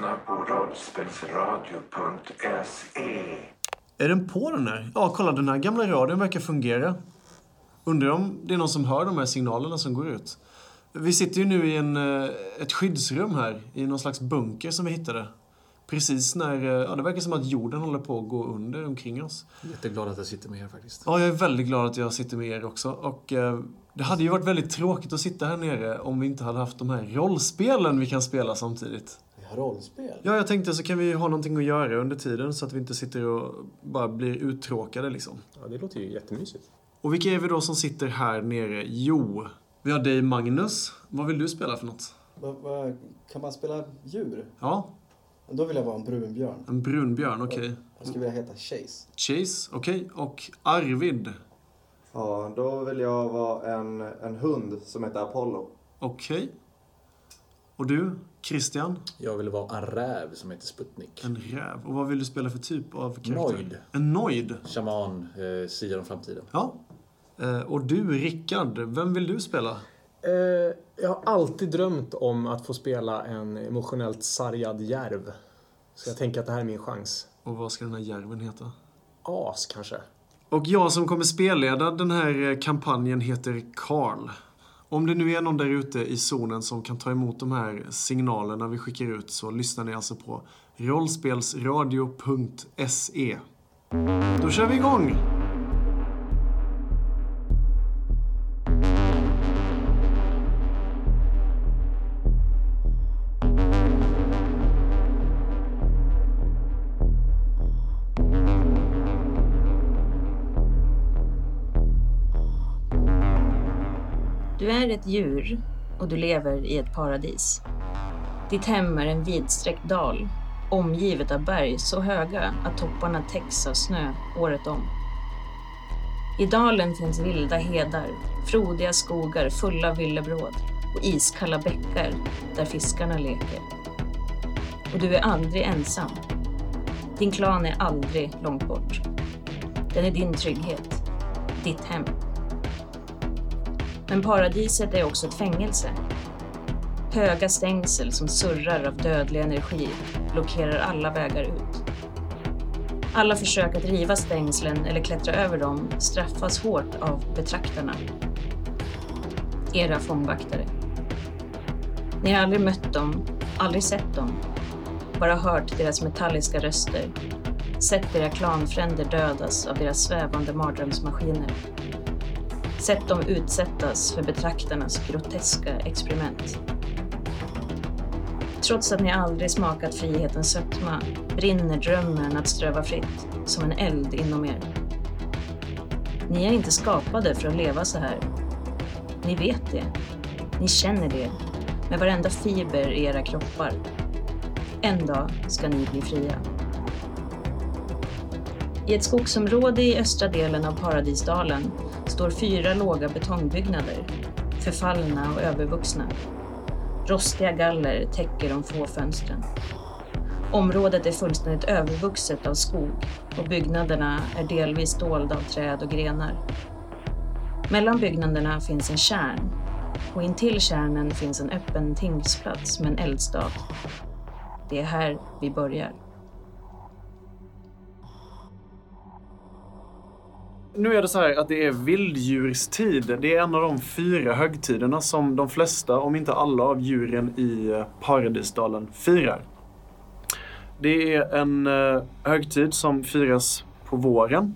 lyssnar på rollspelsradio.se. Är den på den här? Ja, kolla den här gamla radion verkar fungera. Undrar om det är någon som hör de här signalerna som går ut. Vi sitter ju nu i en, eh, ett skyddsrum här, i någon slags bunker som vi hittade. Precis när, eh, ja det verkar som att jorden håller på att gå under omkring oss. Jätteglad att jag sitter med er faktiskt. Ja, jag är väldigt glad att jag sitter med er också. Och eh, det hade ju varit väldigt tråkigt att sitta här nere om vi inte hade haft de här rollspelen vi kan spela samtidigt. Rollspel. Ja, jag tänkte så kan vi ha någonting att göra under tiden så att vi inte sitter och bara blir uttråkade liksom. Ja, det låter ju jättemysigt. Och vilka är vi då som sitter här nere? Jo, vi har dig Magnus. Vad vill du spela för något? Va, va, kan man spela djur? Ja, Då vill jag vara en brunbjörn. en brunbjörn, okej. Jag skulle vilja heta Chase. Chase, okej. Och Arvid, Ja, då vill jag vara en, en hund som heter Apollo. okej. Och du, Christian? Jag vill vara en räv som heter Sputnik. En räv. Och vad vill du spela för typ av karaktär? Noid. En noid? Shaman, eh, siar om framtiden. Ja. Eh, Och du, Rickard, vem vill du spela? Eh, jag har alltid drömt om att få spela en emotionellt sargad järv. Så jag tänker att det här är min chans. Och vad ska den här järven heta? As kanske? Och jag som kommer spelleda den här eh, kampanjen heter Karl. Om det nu är någon där ute i zonen som kan ta emot de här signalerna vi skickar ut så lyssnar ni alltså på rollspelsradio.se. Då kör vi igång! Du är ett djur och du lever i ett paradis. Ditt hem är en vidsträckt dal omgivet av berg så höga att topparna täcks av snö året om. I dalen finns vilda hedar, frodiga skogar fulla av villebråd och iskalla bäckar där fiskarna leker. Och du är aldrig ensam. Din klan är aldrig långt bort. Den är din trygghet, ditt hem. Men paradiset är också ett fängelse. Höga stängsel som surrar av dödlig energi blockerar alla vägar ut. Alla försök att riva stängslen eller klättra över dem straffas hårt av betraktarna. Era fångvaktare. Ni har aldrig mött dem, aldrig sett dem. Bara hört deras metalliska röster. Sett era klanfränder dödas av deras svävande mardrömsmaskiner sett dem utsättas för betraktarnas groteska experiment. Trots att ni aldrig smakat frihetens sötma brinner drömmen att ströva fritt som en eld inom er. Ni är inte skapade för att leva så här. Ni vet det. Ni känner det med varenda fiber i era kroppar. En dag ska ni bli fria. I ett skogsområde i östra delen av Paradisdalen står fyra låga betongbyggnader, förfallna och övervuxna. Rostiga galler täcker de få fönstren. Området är fullständigt övervuxet av skog och byggnaderna är delvis dolda av träd och grenar. Mellan byggnaderna finns en kärn och intill kärnen finns en öppen tingsplats med en eldstad. Det är här vi börjar. Nu är det så här att det är vilddjurstid. Det är en av de fyra högtiderna som de flesta, om inte alla, av djuren i eh, Paradisdalen firar. Det är en eh, högtid som firas på våren.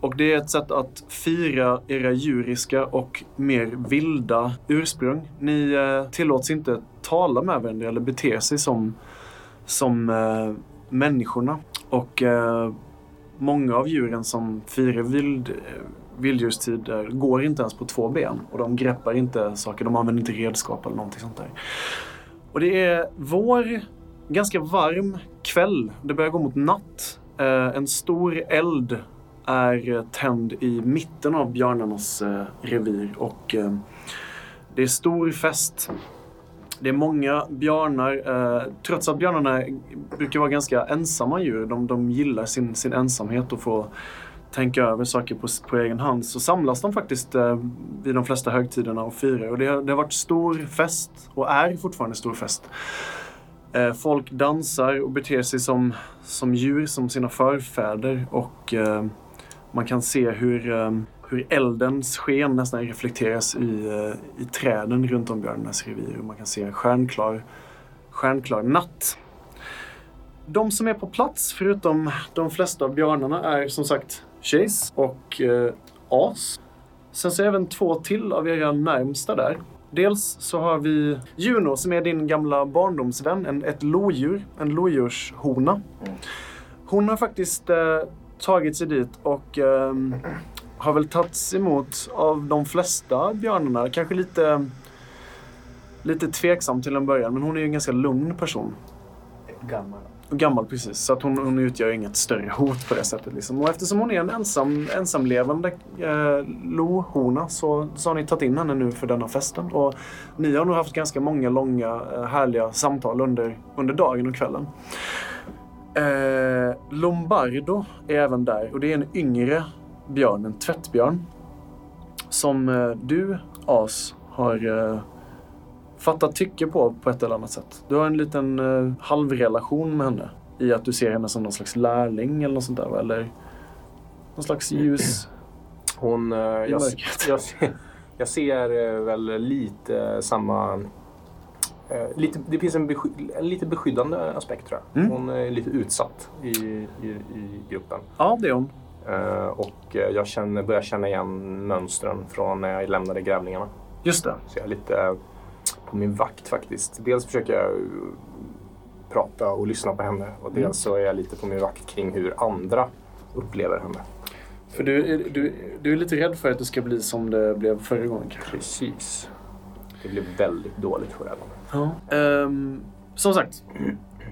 Och det är ett sätt att fira era djuriska och mer vilda ursprung. Ni eh, tillåts inte tala med varandra eller bete sig som, som människorna. Och många av djuren som firar vild, vilddjurstider går inte ens på två ben. Och de greppar inte saker, de använder inte redskap eller någonting sånt där. Och det är vår, ganska varm kväll. Det börjar gå mot natt. Eh, en stor eld är tänd i mitten av björnarnas eh, revir. Och eh, det är stor fest. Det är många björnar. Eh, trots att björnarna brukar vara ganska ensamma djur. De, de gillar sin, sin ensamhet och få tänka över saker på, på egen hand. Så samlas de faktiskt eh, vid de flesta högtiderna och firar. Och det, har- det har varit stor fest och är fortfarande stor fest. Eh, folk dansar och beter sig som, som djur, som sina förfäder. Och eh, man kan se hur, eh, hur eldens sken nästan reflekteras i, eh, i träden runt om björnarnas revir. Och man kan se en stjärnklar, stjärnklar natt. De som är på plats, förutom de flesta av björnarna, är som sagt Chase och eh, As. Sen så är även två till av era närmsta där. Dels så har vi Juno som är din gamla barndomsvän, en, ett lodjur, en lodjurshona. Hon har faktiskt eh, tagit sig dit och eh, har väl tagits emot av de flesta björnarna. Kanske lite, lite tveksam till en början, men hon är ju en ganska lugn person. Gammal. Gammal precis, så att hon, hon utgör inget större hot på det sättet. Liksom. Och eftersom hon är en ensam, ensamlevande eh, lohona så, så har ni tagit in henne nu för denna festen. Och ni har nog haft ganska många långa eh, härliga samtal under, under dagen och kvällen. Eh, Lombardo är även där och det är en yngre björn, en tvättbjörn. Som eh, du, As, har eh, fattat tycke på på ett eller annat sätt. Du har en liten eh, halvrelation med henne. I att du ser henne som någon slags lärling eller något sånt där? Eller någon slags ljus. Hon, jag, jag, ser- jag ser väl lite samma... Lite, det finns en, besky, en lite beskyddande aspekt tror jag. Mm. Hon är lite utsatt i, i, i gruppen. Ja, det är hon. Eh, och eh, jag känner, börjar känna igen mönstren från när jag lämnade grävlingarna. Just det. Så jag är lite eh, på min vakt faktiskt. Dels försöker jag prata och lyssna på henne och dels så är jag lite på min vakt kring hur andra upplever henne. För du, är- du, du är lite rädd för att det ska bli som det blev förra gången kanske. Precis. Det blev väldigt dåligt förra gången. Ja. Ehm, som sagt,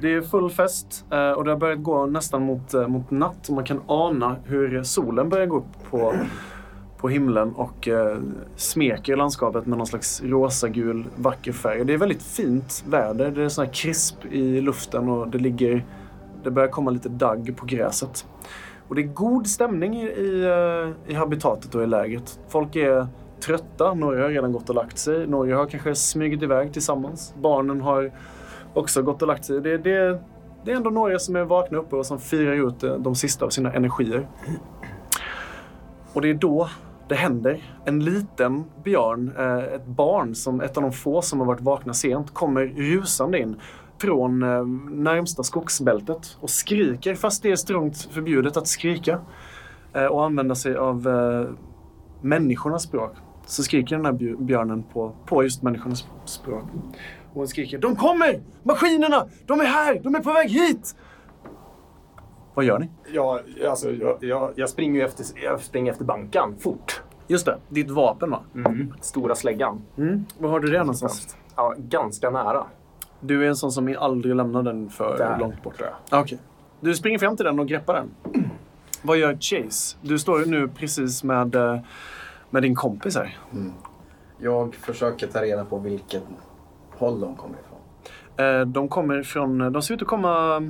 det är full fest eh, och det har börjat gå nästan mot, eh, mot natt. Man kan ana hur solen börjar gå upp på, på himlen och eh, smeker landskapet med någon slags rosa-gul vacker färg. Det är väldigt fint väder. Det är sån här krisp i luften och det ligger... Det börjar komma lite dagg på gräset. Och det är god stämning i, i habitatet och i lägret. Folk är trötta. Några har redan gått och lagt sig. Några har kanske smugit iväg tillsammans. Barnen har också gått och lagt sig. Det, det, det är ändå några som är vakna uppe och som firar ut eh, de sista av sina energier. Och det är då det händer. En liten björn, eh, ett barn, som ett av de få som har varit vakna sent, kommer rusande in från eh, närmsta skogsbältet och skriker, fast det är strångt förbjudet att skrika och använda sig av människornas språk. Så skriker den här björnen på, på just människornas språk. Och hon skriker De kommer! Maskinerna! De är här! De är på väg hit! Vad gör ni? Jag, alltså, jag, jag, jag, springer ju efter, jag springer efter bankan fort. Just det, ditt vapen va? Stora släggan. Mm. Var har du det någonstans? Ja, ganska nära. Du är en sån som aldrig lämnar den för Där, långt bort. Ah, Okej. Du springer fram till den och greppar den. Vad gör Chase? Du står ju nu precis med, eh, med din kompis här. Jag försöker ta reda på vilket håll de kommer ifrån. Eh, De kommer från, de ser ut att komma,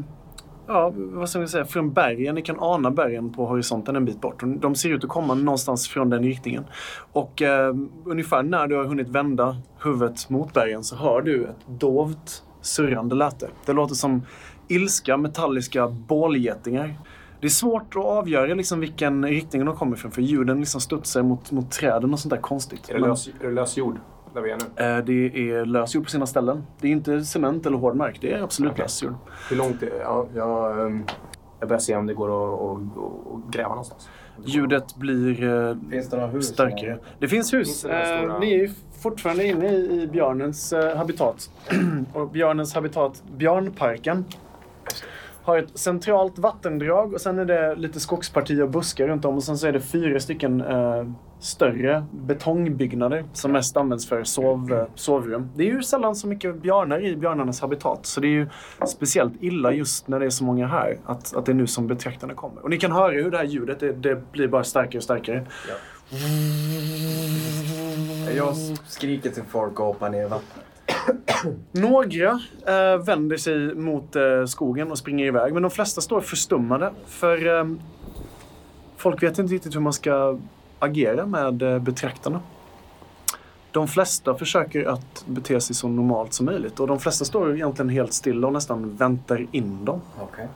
ja vad ska man säga, från bergen. Ni kan ana bergen på horisonten en bit bort. De- ser ut att komma någonstans från den riktningen. Och eh, ungefär när du har hunnit vända huvudet mot bergen så hör du ett dovt surrande läte. Det låter som ilska, metalliska bålgetingar. Det är svårt att avgöra liksom vilken riktning de kommer ifrån för ljuden liksom studsar mot, mot träden och sånt där konstigt. Är det, Men- lös, är det lös jord där vi är nu? Eh, Det är lösjord på sina ställen. Det är inte cement eller hård mark. Det är absolut Okej. lösjord. Hur långt är? Ja, jag, ehm, jag börjar se om det går att, att, gräva någonstans. Ljudet blir eh, Finns det några hus? starkare. Det finns hus. Finns det några Eh, stora- Ni är ju fortfarande inne i, björnens habitat. och björnens habitat, Björnparken, har ett centralt vattendrag och sen är det lite skogspartier och buskar runt om och sen så är det fyra stycken eh, större betongbyggnader som mest används för sov, eh, sovrum. Det är ju sällan så mycket björnar i björnarnas habitat så det är ju speciellt illa just när det är så många här att, att det är nu som betraktarna kommer. Och ni kan höra hur det här ljudet, det, det blir bara starkare och starkare. Jag skriker till folk och hoppar ner i vattnet. Några eh, vänder sig mot eh, skogen och springer iväg, men de flesta står förstummade. För eh, folk vet inte riktigt hur man ska agera med eh, betraktarna. De flesta försöker att bete sig så normalt som möjligt och de flesta står egentligen helt stilla och nästan väntar in dem. Okay.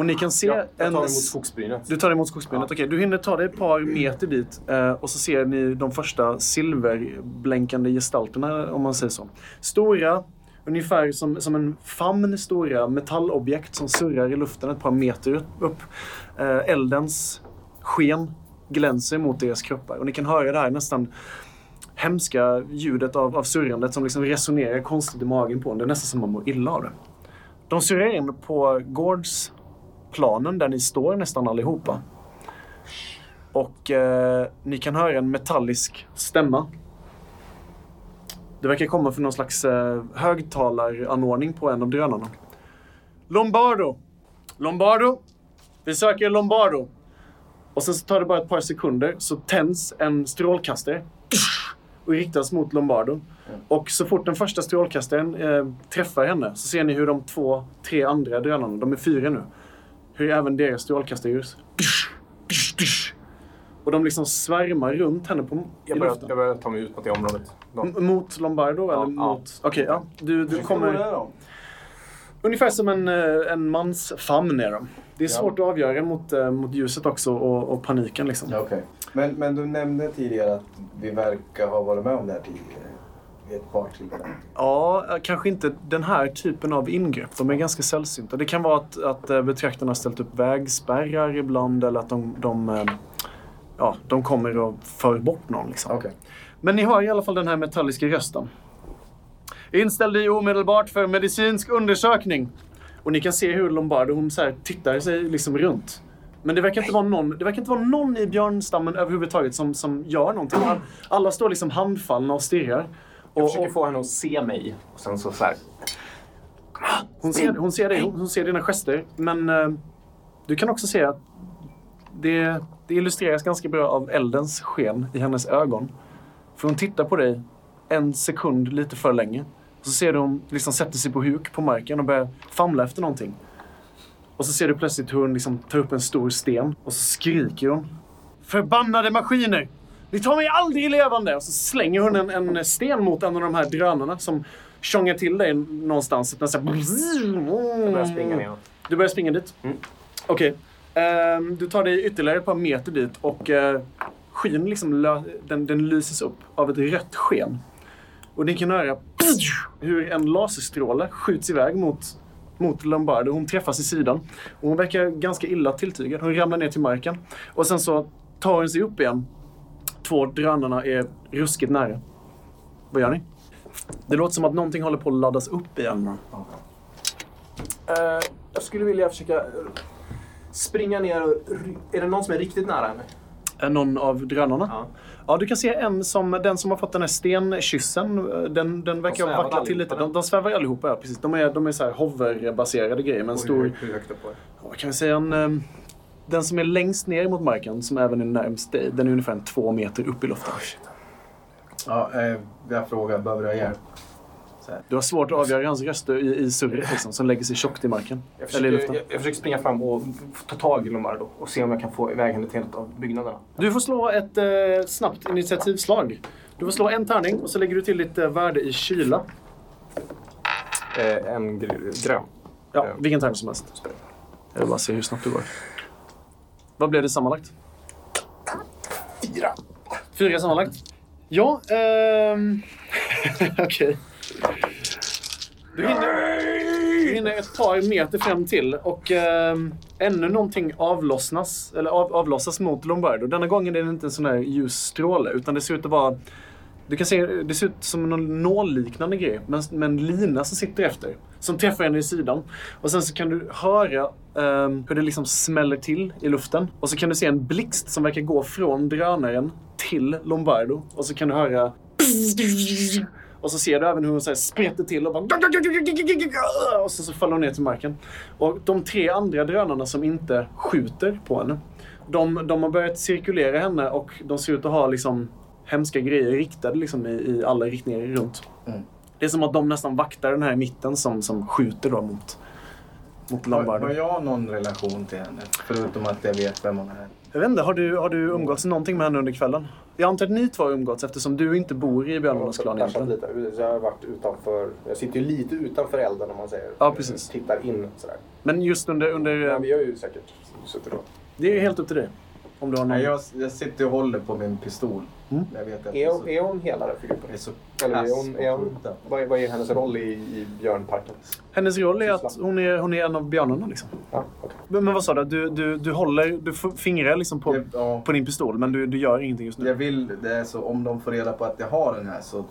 Och ni kan se Jag, jag en... tar emot skogsbrynet. Du tar emot skogsbrynet. Okej, du hinner ta dig ett par meter dit eh, och så ser ni de första silverblänkande gestalterna, om man säger så. Stora, ungefär som, som en famn stora metallobjekt som surrar i luften ett par meter upp. Eh, eldens sken glänser mot deras kroppar och ni kan höra det här nästan hemska ljudet av, av surrandet som liksom resonerar konstigt i magen på en. Det är nästan som man mår illa av det. De surrar in på planen där ni står nästan allihopa. Och eh, ni kan höra en metallisk stämma. Det verkar komma från någon slags eh, högtalaranordning på en av drönarna. Lombardo! Lombardo! Vi söker Lombardo! Och sen så tar det bara ett par sekunder så tänds en strålkastare och riktas mot Lombardo. Och så fort den första strålkastaren eh, träffar henne så ser ni hur de två, tre andra drönarna, de är fyra nu, hur även deras strålkastare görs. Och de liksom svärmar runt henne på, i Jag börjar, luften. jag börjar ta mig ut mot det området. Mot Lombardo Ja, eller ja. mot... Okej, ja. Du, du kommer... Ungefär som en, eh, en mans famn är de. Det är Ja. svårt att avgöra mot, eh, mot ljuset också och, och paniken liksom. Ja, Okej. Men, men du nämnde tidigare att vi verkar ha varit med om det här tidigare. Vid ett par tillfällen. Ja, kanske inte den här typen av ingrepp. De är ganska sällsynta. Det kan vara att, att eh, betraktarna har ställt upp vägspärrar ibland eller att de, de, eh, ja, de kommer och för bort någon. Liksom. Okej. Men ni har i alla fall den här metalliska rösten. Inställ dig omedelbart för medicinsk undersökning. Och ni kan se hur Lombardo hon så tittar sig liksom runt. Men det verkar inte vara någon, det verkar inte vara någon i björnstammen överhuvudtaget som, som gör någonting. All- Alla står liksom handfallna och stirrar. Jag Och, försöker och få henne att se mig. Och sen så, så här. hon, ser, hon ser dig, hon, ser dina gester. Men eh, du kan också se att det, det illustreras ganska bra av eldens sken i hennes ögon. För hon tittar på dig en sekund lite för länge. Och så ser du hon liksom sätter sig på huk på marken och börjar famla efter någonting. Och så ser du plötsligt hur hon liksom tar upp en stor sten och så skriker hon. Förbannade maskiner! Ni tar mig aldrig levande! Och så slänger hon en, en sten mot en av de här drönarna som tjongar till dig någonstans. Den så här... Jag börjar springa neråt. Du börjar springa dit? Mm. Okej. Ehm, du tar dig ytterligare ett par meter dit och uh, skyn liksom den, den lyses upp av ett rött sken. Och ni kan höra hur en laserstråle skjuts iväg mot, mot Lombardo. Hon träffas i sidan. Och hon verkar ganska illa tilltygad. Hon ramlar ner till marken. Och sen så tar hon sig upp igen. Två drönarna är ruskigt nära. Vad gör ni? Det låter som att någonting håller på att laddas upp igen. Eh, jag skulle vilja försöka springa ner och... Är det någon som är riktigt nära henne? Är någon av drönarna? Ja. Ja, du kan se en som, den som har fått den här stenkyssen. Den, den verkar ha vacklat till lite. De, de svävar allihopa, ja, precis. De är, de är så här hoverbaserade grejer med en stor... Hur, hur högt upp var det? Kan vi säga? En, ehm, den som är längst ner mot marken, som även är närmst dig, den är ungefär en två meter upp i luften. Ja, eh, jag frågar, behöver du ha hjälp? Du har svårt att avgöra hans röster i, i surret liksom, som lägger sig tjockt i marken. Jag Eller i försöker, luften. jag, jag försöker springa fram och ta tag i Lombardo och se om jag kan få iväg henne till en av byggnaderna. Du får slå ett eh, snabbt initiativslag. Du får slå en tärning och så lägger du till ditt eh, värde i kyla. Eh, en gr- grön. Ja, Ja. vilken tärning som helst. Jag vill bara se hur snabbt du går. Vad blev det sammanlagt? Fyra. Fyra sammanlagt? Ja, ehm... okej. Du hinner, du hinner ett par meter fram till och ehm, ännu någonting avlossnas, eller av, avlossas mot Lombardo. Denna gången är det inte en sån här ljus stråle utan det ser ut att vara du kan se, det ser ut som någon nålliknande grej, men en lina som sitter efter. Som träffar henne i sidan. Och sen så kan du höra um, hur det liksom smäller till i luften. Och så kan du se en blixt som verkar gå från drönaren till Lombardo. Och så kan du höra... Och så ser du även hur hon så här sprätter till och bara... Och så, så faller hon ner till marken. Och de tre andra drönarna som inte skjuter på henne. De, de har börjat cirkulera henne och de ser ut att ha liksom hemska grejer riktade liksom i, i alla riktningar runt. Mm. Det är som att de nästan vaktar den här i mitten som, som skjuter då mot, mot Har, har Lombardo. jag någon relation till henne? Förutom att jag vet vem hon är. Jag vet inte, har du, har du umgåtts någonting med henne under kvällen? Jag antar att ni två har umgåtts eftersom du inte bor i Björnmålarnas klan egentligen. lite. Jag har varit utanför. Jag sitter ju lite utanför elden om man säger. Ja, precis. Tittar in sådär. Men just under... under Men vi har ju säkert suttit och... det är helt upp till dig. Om du har någon... Nej, jag, jag sitter och håller på min pistol. Mm. Jag vet att Är hon, är hon helare för gruppen? är så Eller är hon, är hon, vad, är, vad är hennes roll i, i björnparken? Hennes roll är att hon är, hon är en av björnarna liksom. Ja, okej. Men, men vad sa du? Du, du, du håller... Du fingrar liksom på, Jag, ja, på din pistol men du, du gör ingenting just nu. jag vill, det är så, om de får reda på att jag har den här så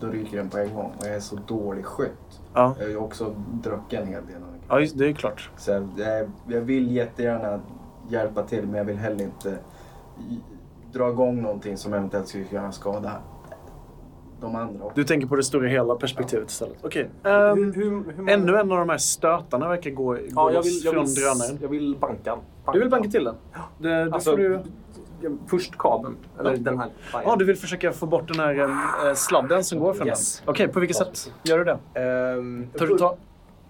då ryker den på en gång. Och jag är så dålig skytt. Ja, Jag har ju också druckit en hel del. ja just, det är klart. Så jag, jag, jag vill jättegärna hjälpa till men jag vill heller inte dra igång någonting som eventuellt skulle kunna skada de andra. Du tänker på det stora hela perspektivet istället. Okej. Hur, ehm, hur, hur många- ännu en av de här stötarna verkar gå, gå Ja, jag vill, jag från vill, drönaren. jag vill banka. Du vill banka till den? Det, då Alltså, får du... Först kabeln. Eller den här. Ja, du vill försöka få bort den här eh, sladden som går från Yes. den? Okej, på vilket sätt gör du det? Ehm, Tar du ta...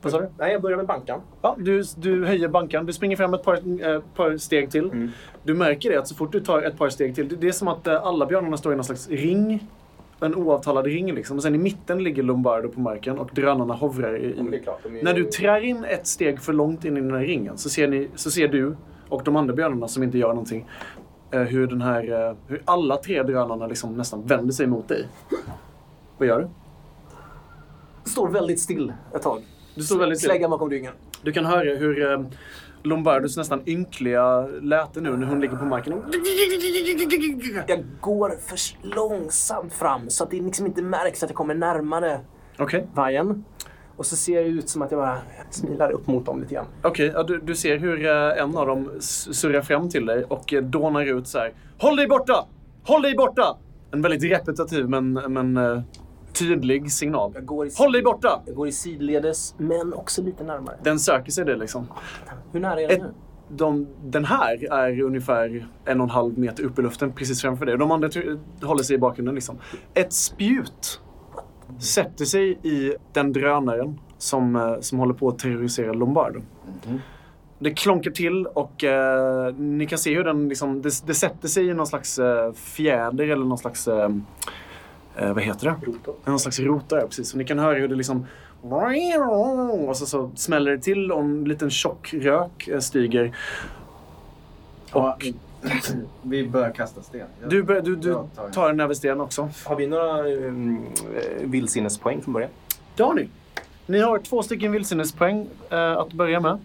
Vad sa du? Nej, jag börjar med bankan. Ja, du, du höjer bankan. Du springer fram ett par, eh, par steg till. Mm. Du märker det att så fort du tar ett par steg till. det- är som att eh, alla björnarna står i någon slags ring. En oavtalad ring liksom. Och sen i mitten ligger Lombardo på marken och drönarna hovrar i... I. klart. Är, När du trär in ett steg för långt in i den här ringen så ser, ni, så ser du och de andra björnarna som inte gör någonting eh, hur, den här, eh, hur alla tre drönarna liksom nästan vänder sig mot dig. Vad gör du? står väldigt still ett tag. Du står väldigt. Släggan bakom ryggen. Du kan höra hur eh, Lombardos nästan ynkliga läte nu när hon ligger på marken. Jag går för långsamt fram så att det liksom inte märks att jag kommer närmare Okej, vargen. Och så ser det ut som att jag bara smilar upp mot dem lite grann. okej. Ja, du, du ser hur eh, en av dem surrar fram till dig och eh, dånar ut så här. Håll dig borta! Håll dig borta! En väldigt repetitiv men, men tydlig signal. Jag går, i Håll dig borta! jag går i sidledes, men också lite närmare. Den söker sig det liksom. Hur nära är den Ett- nu? De, den här är ungefär en och en halv meter upp i luften precis framför dig. De andra ty- håller sig i bakgrunden. Liksom. Ett spjut sätter sig i den drönaren som, eh, som håller på att terrorisera Lombardo. Det klonkar till och eh, ni kan se hur den liksom, det, det sätter sig i någon slags eh, fjäder eller någon slags eh, eh, vad heter det? Rotor. Någon slags rota, ja, precis. Och ni kan höra hur det liksom... Och så, så smäller det till och en liten tjock rök eh, stiger. Ja, vi börjar kasta sten. Jag- Du, bör- du, du tar en. tar en näve sten också. Har vi några um, vildsinnespoäng från början? Det har ni. Ni har två stycken vildsinnespoäng eh, att börja med.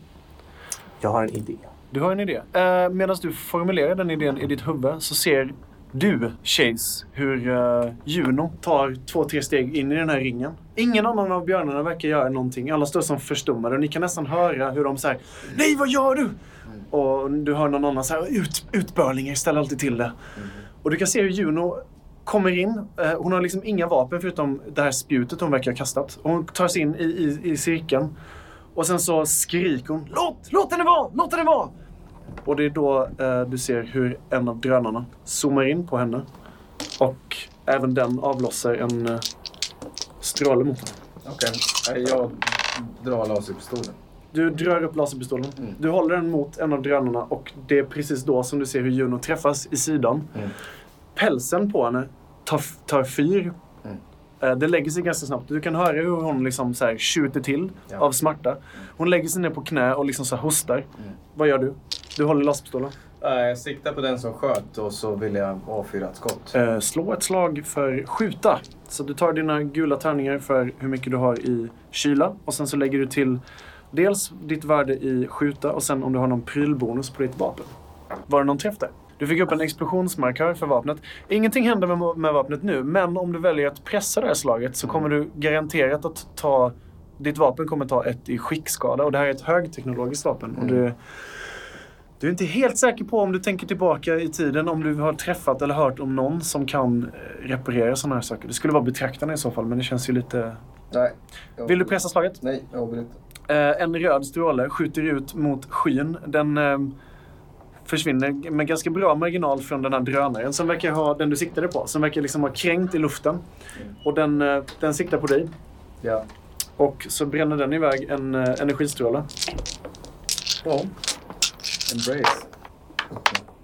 Jag har en idé. Du har en idé. Eh, Medan du formulerar den idén i ditt huvud så ser du, Chase, hur uh, Juno tar två, tre steg in i den här ringen. Ingen annan av björnarna verkar göra någonting. Alla står som förstummade och ni kan nästan höra hur de säger Nej, vad gör du? Och du hör någon annan säga Ut, utbörlingar, ställ alltid till det. Och du kan se hur Juno kommer in. Uh, hon har liksom inga vapen förutom det här spjutet hon verkar ha kastat. Och hon tar sig in i, i, i cirkeln. Och sen så skriker hon Låt, låt henne vara! Låt henne vara! Och det är då eh, du ser hur en av drönarna zoomar in på henne. Och även den avlossar en eh, stråle mot henne. Okej, Nej, jag drar laserpistolen. Du drar upp laserpistolen. Mm. Du håller den mot en av drönarna och det är precis då som du ser hur Juno träffas i sidan. Mm. Pälsen på henne tar, tar fyr. Mm. Eh, Det lägger sig ganska snabbt. Du kan höra hur hon liksom så här tjuter till Ja. av smärta. Hon lägger sig ner på knä och liksom så hostar. Mm. Vad gör du? Du håller laserpistolen. Eh, Jag siktar på den som sköt och så vill jag avfyra ett skott. Eh, slå ett slag för skjuta. Så du tar dina gula tärningar för hur mycket du har i kyla. Och sen så lägger du till dels ditt värde i skjuta och sen om du har någon prylbonus på ditt vapen. Var det någon träff där? Du fick upp en explosionsmarkör för vapnet. Ingenting händer med, med vapnet nu, men om du väljer att pressa det här slaget så kommer du garanterat att ta... Ditt vapen kommer ta ett i skickskada och det här är ett högteknologiskt vapen. Och du, du är inte helt säker på om du tänker tillbaka i tiden om du har träffat eller hört om någon som kan eh, reparera sådana här saker. Det skulle vara betraktarna i så fall, men det känns ju lite... Nej. jag- Vill du pressa slaget? Nej, jag avbryter. Eh, en röd stråle skjuter ut mot skyn. Den eh, försvinner med ganska bra marginal från den här drönaren som verkar ha, den du siktade på, som verkar liksom ha kränkt i luften. Och den, eh, den siktar på dig. Ja. Och så bränner den iväg en eh, energistråle. Ja. Embrace.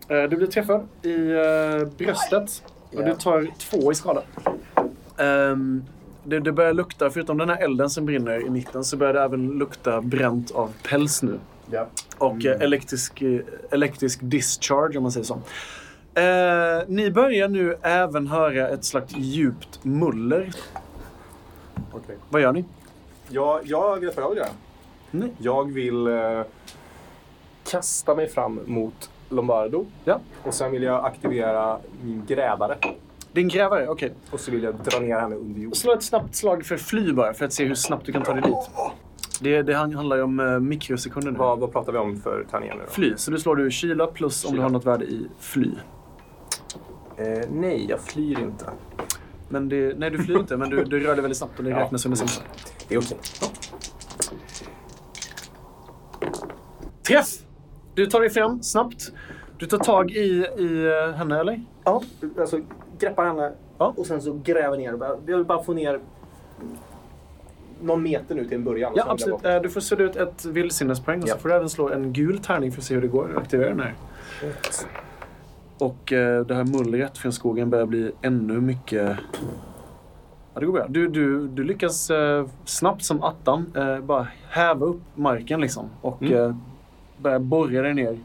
Eh, Du blir träffad i eh, bröstet och Ja. du tar två i skada. Ehm, det, det börjar lukta, förutom den här elden som brinner i mitten, så börjar det även lukta bränt av päls nu. Ja. Och eh, elektrisk, eh, elektrisk discharge om man säger så. Eh, ni börjar nu även höra ett slags djupt muller. Okej. Vad gör ni? Jag, jag vet vad jag vill göra. Nej. Jag vill eh, kasta mig fram mot Lombardo. Ja. Och sen vill jag aktivera min grävare. Din grävare, okej. Och så vill jag dra ner henne under jord. Slå ett snabbt slag för fly bara, för att se hur snabbt du kan ta dig dit. Det, det han- handlar ju om eh, mikrosekunder nu. Vad, vad pratar vi om för tärningar nu då? Fly, så du slår du kyla plus om du Kyla. har något värde i fly. Eh, nej, jag flyr inte. Men det, nej, du flyr inte, men du, du rör dig väldigt snabbt och det Ja. räknas under sämsta. Det är okej. Träff! Du tar dig fram snabbt. Du tar tag i, i eh, henne, eller? Ja, alltså greppar henne Ja. och sen så gräver ner. Jag vill bara få ner någon meter nu till en början. Ja, absolut. Eh, Du får sudda ut ett vildsinnespoäng och så får du även slå en gul tärning för att se hur det går aktivera den här. Och eh, det här mullret från skogen börjar bli ännu mycket... Ja, det går bra. Du, du, du lyckas snabbt som attan bara häva upp marken liksom. Och Mm. Eh, börja borra dig ner.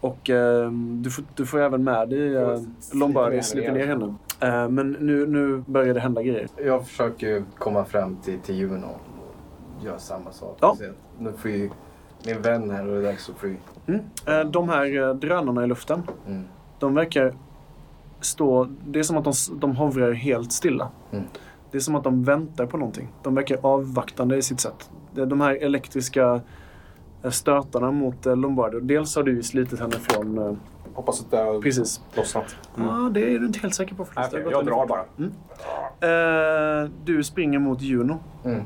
Och eh, du, får, du får även med dig eh, Lombardi, henne ner henne. Eh, men nu, nu börjar det hända grejer. Jag försöker ju komma fram till, till Juno och göra samma sak. Ja. Så Nu får ju min vän här och det är dags att fly. Mm. Eh, de här eh, drönarna i luften, Mm. de verkar stå... Det är som att de, de hovrar helt stilla. Mm. Det är som att de väntar på någonting. De verkar avvaktande i sitt sätt. De här elektriska stötarna mot eh, Lombardo. Dels har du ju slitit henne från... eh, Hoppas att det har Precis. lossnat. Ja, det är du inte helt säker på faktiskt. Gått jag drar bara. Eh, du springer mot Juno. Mm.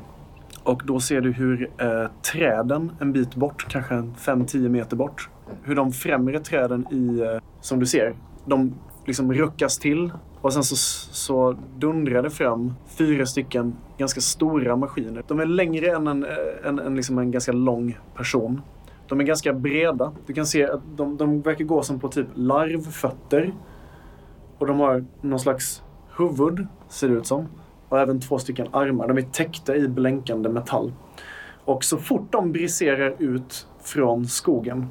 Och då ser du hur eh, träden en bit bort, kanske 5-10 meter bort, hur de främre träden i, eh, som du ser, de liksom ruckas till. Och sen så, så dundrar det fram fyra stycken ganska stora maskiner. De är längre än en, eh, en, en, liksom en ganska lång person. De är ganska breda. Du kan se att de, de verkar gå som på typ larvfötter. Och de har någon slags huvud, ser det ut som. Och även två stycken armar. De är täckta i blänkande metall. Och så fort de briserar ut från skogen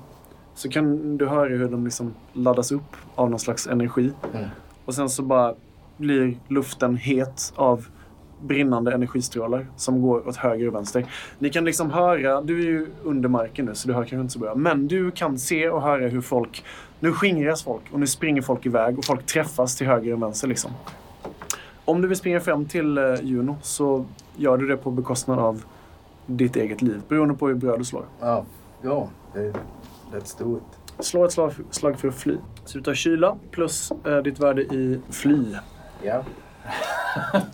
så kan du höra hur de liksom laddas upp av någon slags energi. Mm. Och sen så bara blir luften het av brinnande energistrålar som går åt höger och vänster. Ni kan liksom höra, du är ju under marken nu så du hör kanske inte så bra, men du kan se och höra hur folk, nu skingras folk och nu springer folk iväg och folk träffas till höger och vänster liksom. Om du vill springa fram till eh, Juno så gör du det på bekostnad av ditt eget liv, beroende på hur bra du slår. Ja, ja det, let's do it. Slå ett slag, slag för att fly. Så du tar kyla plus eh, ditt värde i fly. Ja.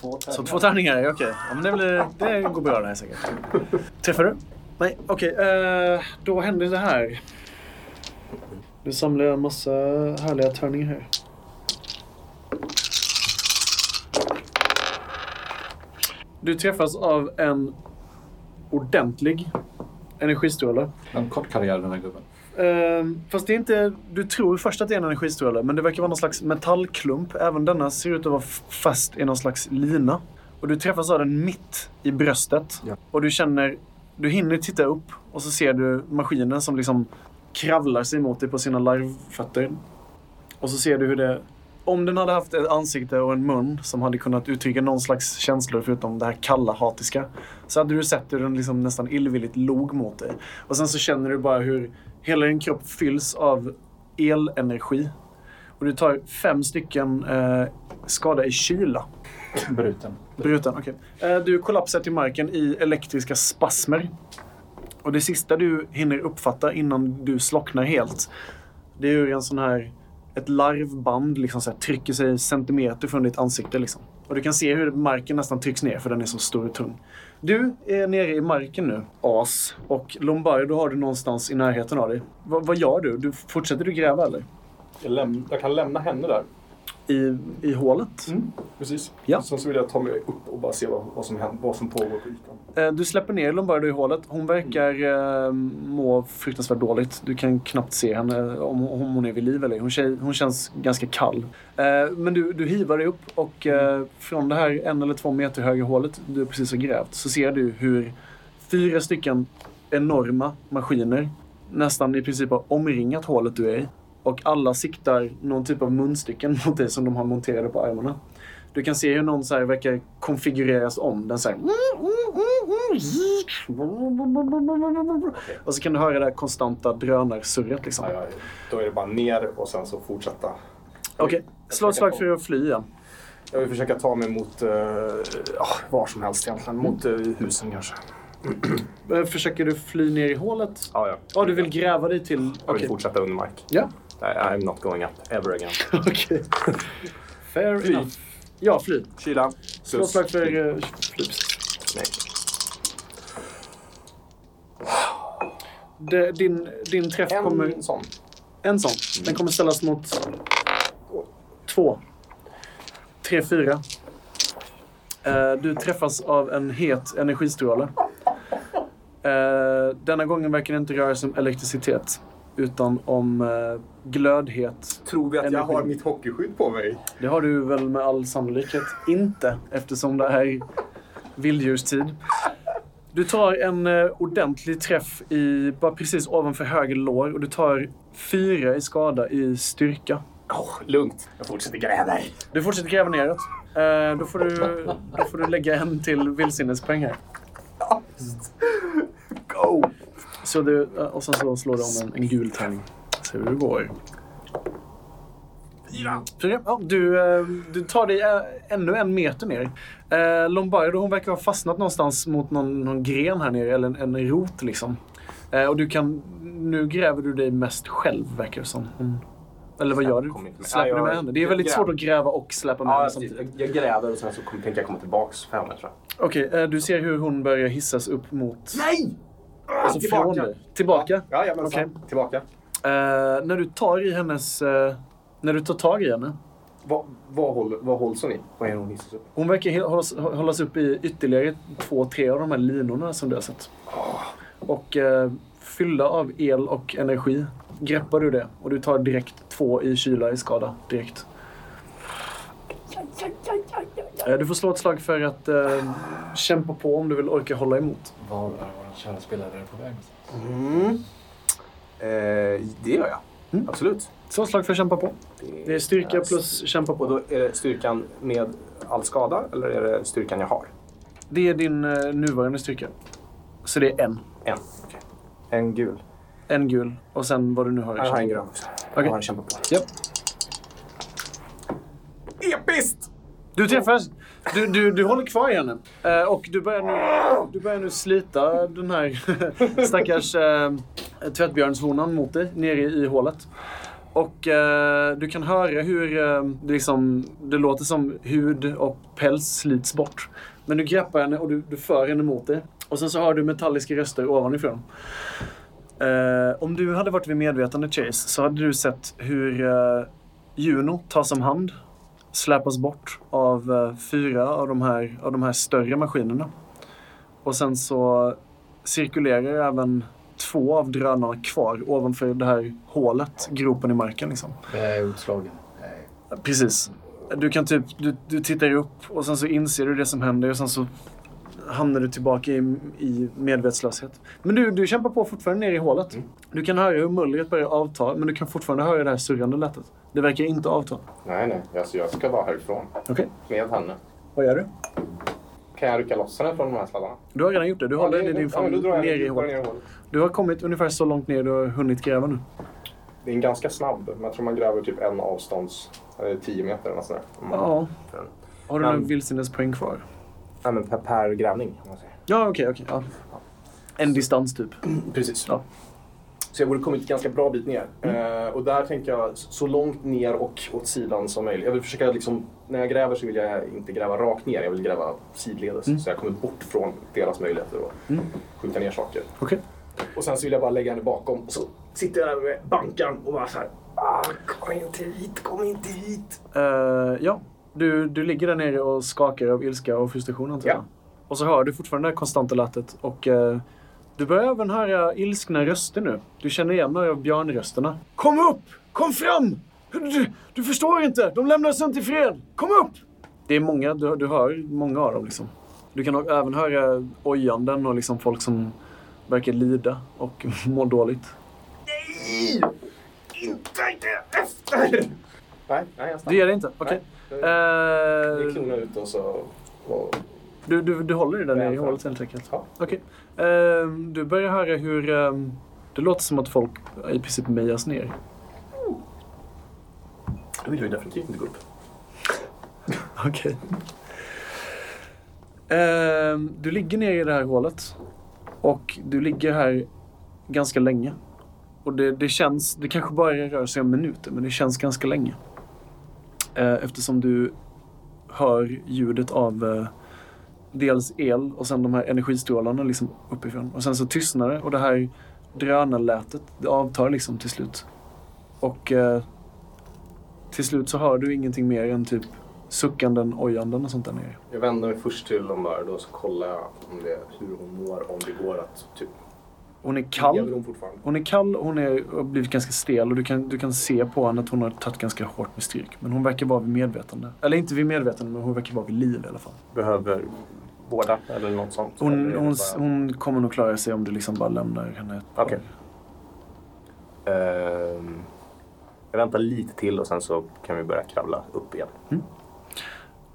Två Så två tärningar, okej. Ja, men det, blir, det går bra det här säkert. Träffar du? Nej, okej. eh, då händer det här. Nu samlar jag en massa härliga tärningar här. Du träffas av en ordentlig energistråle. En kort karriär den här gubben. Ehm, fast det är inte... Du tror först att det är en energistråle, men det verkar vara någon slags metallklump. Även denna ser ut att vara fast i någon slags lina. Och du träffas av den mitt i bröstet. Ja. Och du känner... Du hinner titta upp och så ser du maskinen som liksom kravlar sig mot dig på sina larvfötter. Och så ser du hur det... Om den hade haft ett ansikte och en mun som hade kunnat uttrycka någon slags känslor förutom det här kalla, hatiska. Så hade du sett hur den liksom nästan illvilligt log mot dig. Och sen så känner du bara hur hela din kropp fylls av elenergi. Och du tar fem stycken eh, skada i kyla. Bruten. Bruten, okej. Eh, du kollapsar till marken i elektriska spasmer. Och det sista du hinner uppfatta innan du slocknar helt, det är hur en sån här, ett larvband liksom så här, trycker sig centimeter från ditt ansikte. Liksom. Och du kan se hur marken nästan trycks ner för den är så stor och tung. Du är nere i marken nu, as. Och Lombardo har du någonstans i närheten av dig. Va, vad gör du? du? Fortsätter du gräva eller? Jag, läm- jag kan lämna henne där. I, i hålet. Precis. Ja. Sen så vill jag ta mig upp och bara se vad, vad, som, händer, vad som pågår på ytan. Eh, Du släpper ner Lombardo i hålet. Hon verkar eh, må fruktansvärt dåligt. Du kan knappt se henne om, om hon är vid liv eller ej. hon, hon känns ganska kall. Eh, men du, du hivar dig upp och eh, från det här en eller två meter höga hålet du precis har grävt så ser du hur fyra stycken enorma maskiner nästan i princip har omringat hålet du är i. Och alla siktar någon typ av munstycken mot dig som de har monterade på armarna. Du kan se hur någon så verkar konfigureras om. Den så här... Och så kan du höra det här konstanta drönarsurret liksom. Ja, ja, då är det bara ner och sen så fortsätta. Okej, slå ett slag för att fly igen. Jag vill försöka ta mig mot uh, var som helst egentligen. Mot eh, husen kanske. Eh, Försöker du fly ner i hålet? Ja, ja. Ja, du vill gräva dig till... Jag vill Okej. fortsätta under mark. Ja. I'm not going up ever again. Okej. Fair Fly. enough. Ja, fly. Kyla. Slå ett slag för uh, fly. Nej. Det, din, din träff kommer... En sån. En sån. Den kommer ställas mot två. Tre, fyra. Eh, Du träffas av en het energistråle. Eh, Denna gången verkar det inte röra sig om elektricitet. Utan om eh, glödhet. Tror vi att jag Energi. har mitt hockeyskydd på mig? Det har du väl med all sannolikhet inte eftersom det är vilddjurstid. Du tar en eh, ordentlig träff i, bara precis ovanför höger lår och du tar fyra i skada i styrka. Oh, lugnt. Jag fortsätter gräva. Du fortsätter gräva neråt. Eh, då, får du, då får du lägga en till vildsinnespoäng här. Go! Så du, eh, och sen så slår du om en, en gul tärning. Se hur det går. Fyra. Ja, du, eh, du tar dig eh, ännu en meter ner. Lombardo hon verkar ha fastnat någonstans mot någon, någon gren här nere, eller en, en rot liksom. Och du kan, nu gräver du dig mest själv verkar det som. Hon, eller vad gör du? Släpper Ja, du med henne? Det är väldigt gräver. svårt att gräva och släppa med Ja, henne jag, samtidigt. jag, jag gräver och sen så kommer, tänker jag komma tillbaks för henne tror jag. Okej, eh, du ser hur hon börjar hissas upp mot... Nej! Alltså från dig. Tillbaka? Ja, ja men Okej. Tillbaka. Eh, när du tar i hennes... eh, när du tar tag i henne. Vad, vad, hålls hon i? Vad är hon hissas upp? Hon verkar hållas, hållas upp i ytterligare två, tre av de här linorna som du har sett. Och eh, fyllda av el och energi greppar du det och du tar direkt två i kyla i skada direkt. Eh, du får slå ett slag för att eh, kämpa på om du vill orka hålla emot. Var är vår kära spelare på väg någonstans? Mm. Eh, det gör jag. Mm. Absolut. Slå ett slag för att kämpa på. Det är styrka plus kämpa Och på. då är det styrkan med all skada eller är det styrkan jag har? Det är din eh, nuvarande styrka. Så det är en. En. Okej. En gul. En gul och sen vad du nu har. Jag har en grön också. Okej. Jag har en kämpa på. Japp. Episkt! Du träffas. Du, du, du håller kvar i henne. Eh, och du börjar, nu, du börjar nu slita den här stackars eh, tvättbjörnshonan mot dig nere i hålet. Och eh, du kan höra hur eh, det, liksom, det låter som hud och päls slits bort. Men du greppar henne och du, du för henne mot dig. Och sen så hör du metalliska röster ovanifrån. Eh, om du hade varit vid medvetande Chase så hade du sett hur eh, Juno tas om hand släpas bort av eh, fyra av de, här, av de här större maskinerna. Och sen så cirkulerar även två av drönarna kvar ovanför det här hålet, gropen i marken. Liksom. Utslagen. Precis. Du kan typ, du, du tittar upp och sen så inser du det som händer och sen så hamnar du tillbaka i, i medvetslöshet. Men du, du kämpar på fortfarande ner i hålet. Du kan höra hur mullret börjar avta, men du kan fortfarande höra det här surrande lätet. Det verkar inte avta. Nej, nej. Alltså, jag ska vara härifrån. Okej, Med henne. vad gör du? Kan jag rycka loss henne från de här sladdarna? Du har redan gjort det. Du håller Ja, i din ja, famn jag ner i hålet. Du har kommit ungefär så långt ner du har hunnit gräva nu. Det är en ganska snabb. men Jag tror man gräver typ en avstånds... Eller 10 meter eller något sånt där. Om man- Ja. Har du Men- några vildsinnespoäng kvar? Nej, men per, per grävning. Ja, okej, okej. ja. En distans typ. Precis. Ja. Så jag borde kommit ganska bra bit ner. Eh, och där tänker jag så långt ner och åt sidan som möjligt. Jag vill försöka liksom, när jag gräver så vill jag inte gräva rakt ner, jag vill gräva sidledes. Så jag kommer bort från deras möjligheter att skjuta ner saker. Okej. Och sen så vill jag bara lägga henne bakom och så sitter jag där med bankaren och bara så här. Ah, kom inte hit, kom inte hit. Eh, ja, du, du ligger där nere och skakar av ilska och frustration antar jag. Ja. Och så hör du fortfarande det konstanta lätet. Och eh, du börjar även höra ilskna röster nu. Du känner igen några av björnrösterna. Kom upp! Kom fram! Du, du förstår inte! De lämnar oss inte i fred! Kom upp! Det är många, du, du hör många av dem liksom. Du kan även höra ojanden och liksom folk som verkar lida och mår dåligt. Nej, nej jag Du stannar. ger det inte? Okej. Nej, Eh, Vi klonar ut och så... Och, Du, du, du håller dig där nere i hålet helt enkelt? Ja. Okej. Ehm, du börjar höra hur... ehm, det låter som att folk i princip mejas ner. då vill jag definitivt inte gå upp. Okej. Ehm, du ligger ner i det här hålet. Och du ligger här ganska länge. Och det, det känns... Det kanske bara rör sig om minuter, men det känns ganska länge. Eftersom du hör ljudet av eh, dels el och sen de här energistrålarna liksom uppifrån. Och sen så tystnar det och det här drönarlätet det avtar liksom till slut. Och eh, till slut så hör du ingenting mer än typ suckanden, ojanden och sånt där nere. Jag vänder mig först till dem där då så kollar jag om det, hur hon mår, om det går att typ... Hon är kall. hon är kall, hon är, har blivit ganska stel och du kan, du kan se på henne att hon har tagit ganska hårt med stryk. Men hon verkar vara vid medvetande. Eller inte vid medvetande, men hon verkar vara vid liv i alla fall. Behöver vårda eller något sånt? Hon, hon, bara- hon kommer nog klara sig om du liksom bara lämnar henne ett par- Okej. Ehm, jag väntar lite till och sen så kan vi börja kravla upp igen.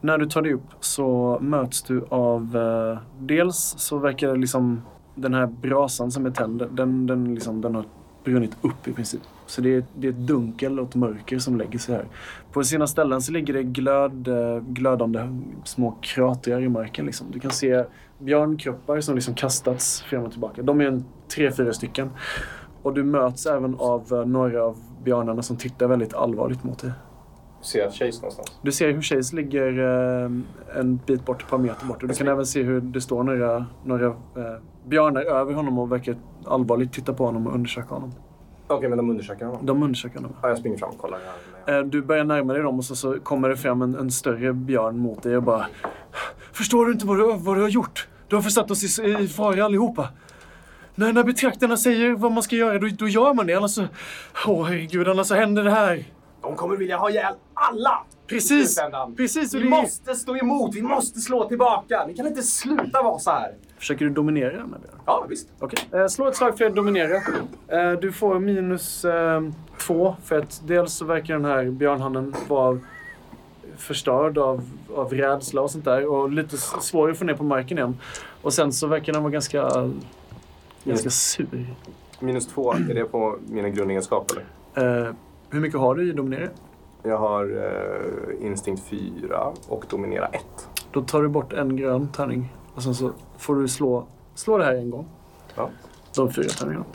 När du tar dig upp så möts du av... Eh, dels så verkar det liksom den här brasan som är tänd, den, den, liksom, den har brunnit upp i princip. Så det är, det är ett dunkel och ett mörker som lägger sig här. På sina ställen så ligger det glöd, eh, glödande små kratrar i marken. Liksom. Du kan se björnkroppar som liksom kastats fram och tillbaka. De är en tre, fyra stycken. Och du möts även av eh, några av björnarna som tittar väldigt allvarligt mot dig. Jag Chase någonstans? Du ser hur Chase ligger eh, en bit bort, ett par meter bort. Och du kan även se hur det står några, några eh, björnar över honom och verkar allvarligt titta på honom och undersöka honom. Okej, men de undersöker honom. De undersöker honom. Ja, jag springer fram och kollar. här. Eh, du börjar närma dig dem och så, så kommer det fram en, en större björn mot dig och bara Förstår du inte vad du, vad du har gjort? Du har försatt oss i, i fara allihopa. När, när betraktarna säger vad man ska göra, då, då gör man det. Annars så... Åh herregud, annars så händer det här. De kommer vilja ha ihjäl alla! Precis! Precis! Och Vi måste stå emot, vi måste slå tillbaka. Vi kan inte sluta vara så här. Försöker du dominera den här björnen? Ja, visst. Okej. Eh, slå ett slag för att dominera. Eh, du får minus eh, två för att dels så verkar den här björnhannen vara förstörd av, av rädsla och sånt där och lite svår att få ner på marken igen. Och sen så verkar den vara ganska, ganska sur. Minus två, är det på mina grundegenskaper? Hur mycket har du i dominera? Jag har eh, instinkt 4 och dominera 1. Då tar du bort en grön tärning och sen så får du slå, slå det här en gång. Ja. De fyra tärningarna.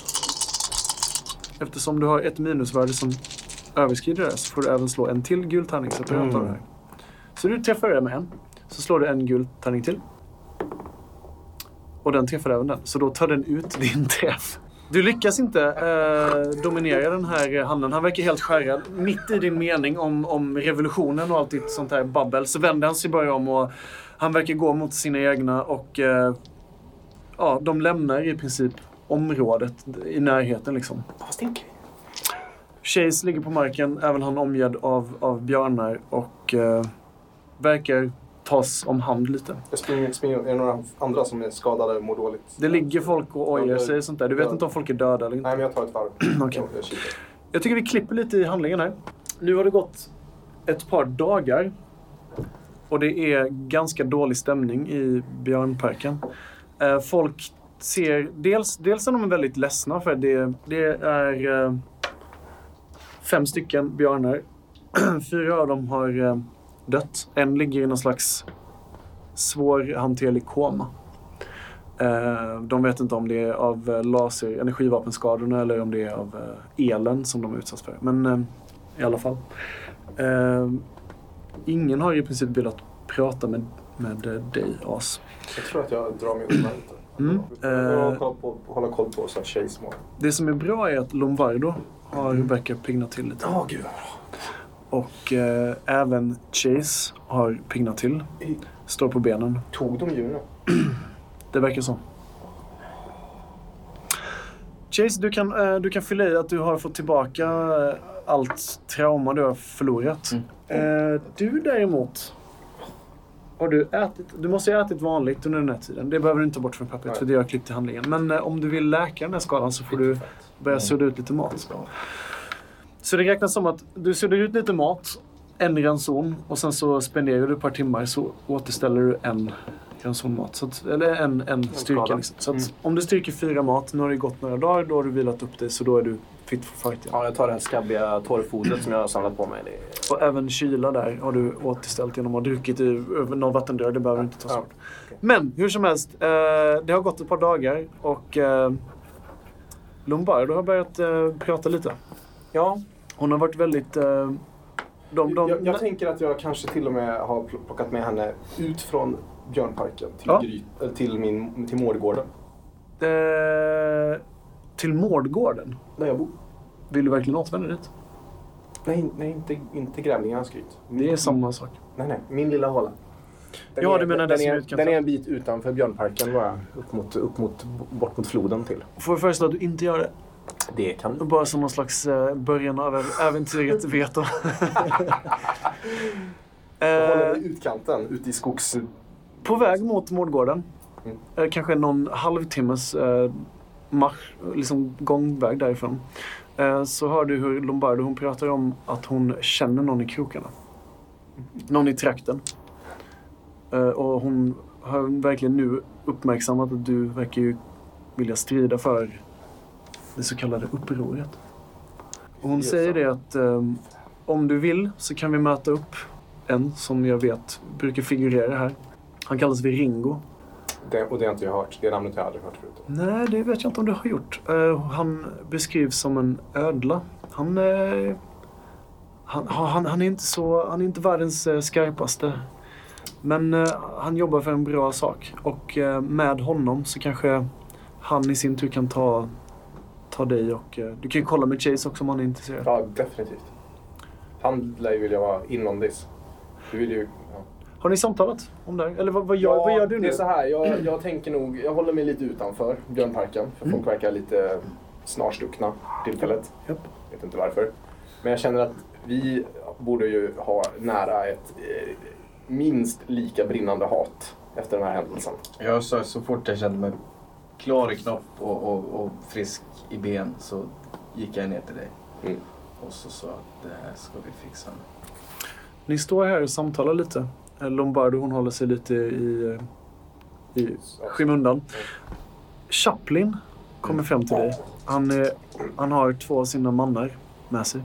Eftersom du har ett minusvärde som överskrider det så får du även slå en till gul tärning så att du Mm. mm. det här. Så du träffar det med en. Så slår du en gul tärning till. Och den träffar även den. Så då tar den ut din träff. Du lyckas inte eh, dominera den här handen. Han verkar helt skärrad. Mitt i din mening om, om revolutionen och allt ditt sånt här babbel så vänder han sig bara om och han verkar gå mot sina egna och eh, ja, de lämnar i princip området i närheten liksom. Vad stinker vi? Chase ligger på marken, även han omgärd av, av björnar och eh, verkar tas om hand lite. Jag springer, springer. Är det några andra som är skadade och mår dåligt? Det ligger folk och ojar sig och sånt där. Du vet Ja. inte om folk är döda eller inte. Nej, men jag tar ett varv. Okej. Jag, jag. Jag tycker vi klipper lite i handlingen här. Nu har det gått ett par dagar. Och det är ganska dålig stämning i björnparken. Eh, folk ser... Dels, dels är de väldigt ledsna för det, det är eh, fem stycken björnar. Fyra av dem har eh, dött. En ligger i någon slags svårhanterlig koma. Eh, de vet inte om det är av eh, laser, energivapenskadorna eller om det är av eh, elen som de utsatts för. Men i alla fall. Ingen har i princip velat prata med, med dig, As. Jag tror att jag drar mig undan lite. Mm. Jag koll på, håller koll på så Chase mår. Det som är bra är att Lombardo har Rebecca piggnat till lite. Ja, gud. Och eh, även Chase har piggnat till. Står på benen. Tog de djuren? Det verkar så. Chase, du kan, eh, du kan fylla i att du har fått tillbaka eh, allt trauma du har förlorat. Eh, du däremot har du ätit. Du måste ju ha ätit vanligt under den här tiden. Det behöver du inte ta bort från pappret för det har jag klippt i handlingen. Men eh, om du vill läka den här skadan så får du börja sudda ut lite mat. Så det räknas som att du suddar ut lite mat, en ranson och sen så spenderar du ett par timmar så återställer du en ransonmat. Så att, eller en, en styrka. Liksom. Så att om du styrker fyra mat, nu har det gått några dagar, då har du vilat upp dig så då är du fit for fight igen. Ja, jag tar det här skabbiga torrfodret som jag har samlat på mig. Är... Och även kyla där har du återställt genom att ha druckit över någon vattenrör. Det behöver inte tas Ja, bort. Men hur som helst, eh, det har gått ett par dagar och eh, Lombardo har börjat eh, prata lite. Ja, Hon har varit väldigt... Eh, de, de, jag, jag tänker att jag kanske till och med har pl- plockat med henne ut från Björnparken till, Ja. Gry, till, min, till Mårdgården. eh, till Mårdgården. Där jag bor. Vill du verkligen återvända dit? Nej, nej inte, inte Grävlingarnas gryt. Det är samma sak. Nej, nej. Min lilla håla. Den Ja, är, du menar den, den är utkantad. den är en bit utanför Björnparken bara. Upp mot, upp mot, bort mot floden till. Får jag föreslå att du inte gör det? Det kan du. Bara som någon slags eh, början av äventyret veto. Jag håller eh, i utkanten, ute i skogs... på väg mot Mårdgården. Mm. Eh, kanske någon halvtimmes eh, marsch, liksom gångväg därifrån. Eh, så hör du hur Lombardo hon pratar om att hon känner någon i krokarna. Någon i trakten. Eh, och hon har verkligen nu uppmärksammat att du verkar ju vilja strida för det så kallade upproret. Och hon säger det att ehm, om du vill så kan vi möta upp en som jag vet brukar figurera här. Han kallas för Ringo. Det, och det har inte jag hört. Det namnet har jag aldrig hört förut. Nej, det vet jag inte om du har gjort. Eh, han beskrivs som en ödla. Han, eh, han, han, han är inte så, han är inte världens eh, skarpaste. Men eh, han jobbar för en bra sak. Och med honom så kanske han i sin tur kan ta, ta dig och... Eh, du kan ju kolla med Chase också om han är intresserad. Ja, definitivt. Han lär ju vilja vara in on this. Du vill ju... Ja. Har ni samtalat om det här? Eller vad, vad, gör, vad gör du det nu? är så här. Jag, jag tänker nog... Jag håller mig lite utanför Björnparken. För Mm. folk verkar lite snarstuckna tillfället. Japp. Vet inte varför. Men jag känner att vi borde ju ha nära ett eh, minst lika brinnande hat efter den här händelsen. Jag sa så fort jag kände mig klar i knopp och, och, och frisk i ben så gick jag ner till dig. Mm. Och så sa att det här ska vi fixa. Ni står här och samtalar lite. Eh, Lombardo hon håller sig lite i, eh, i skymundan. Chaplin kommer fram till dig. Han, är, han har två av sina mannar med sig.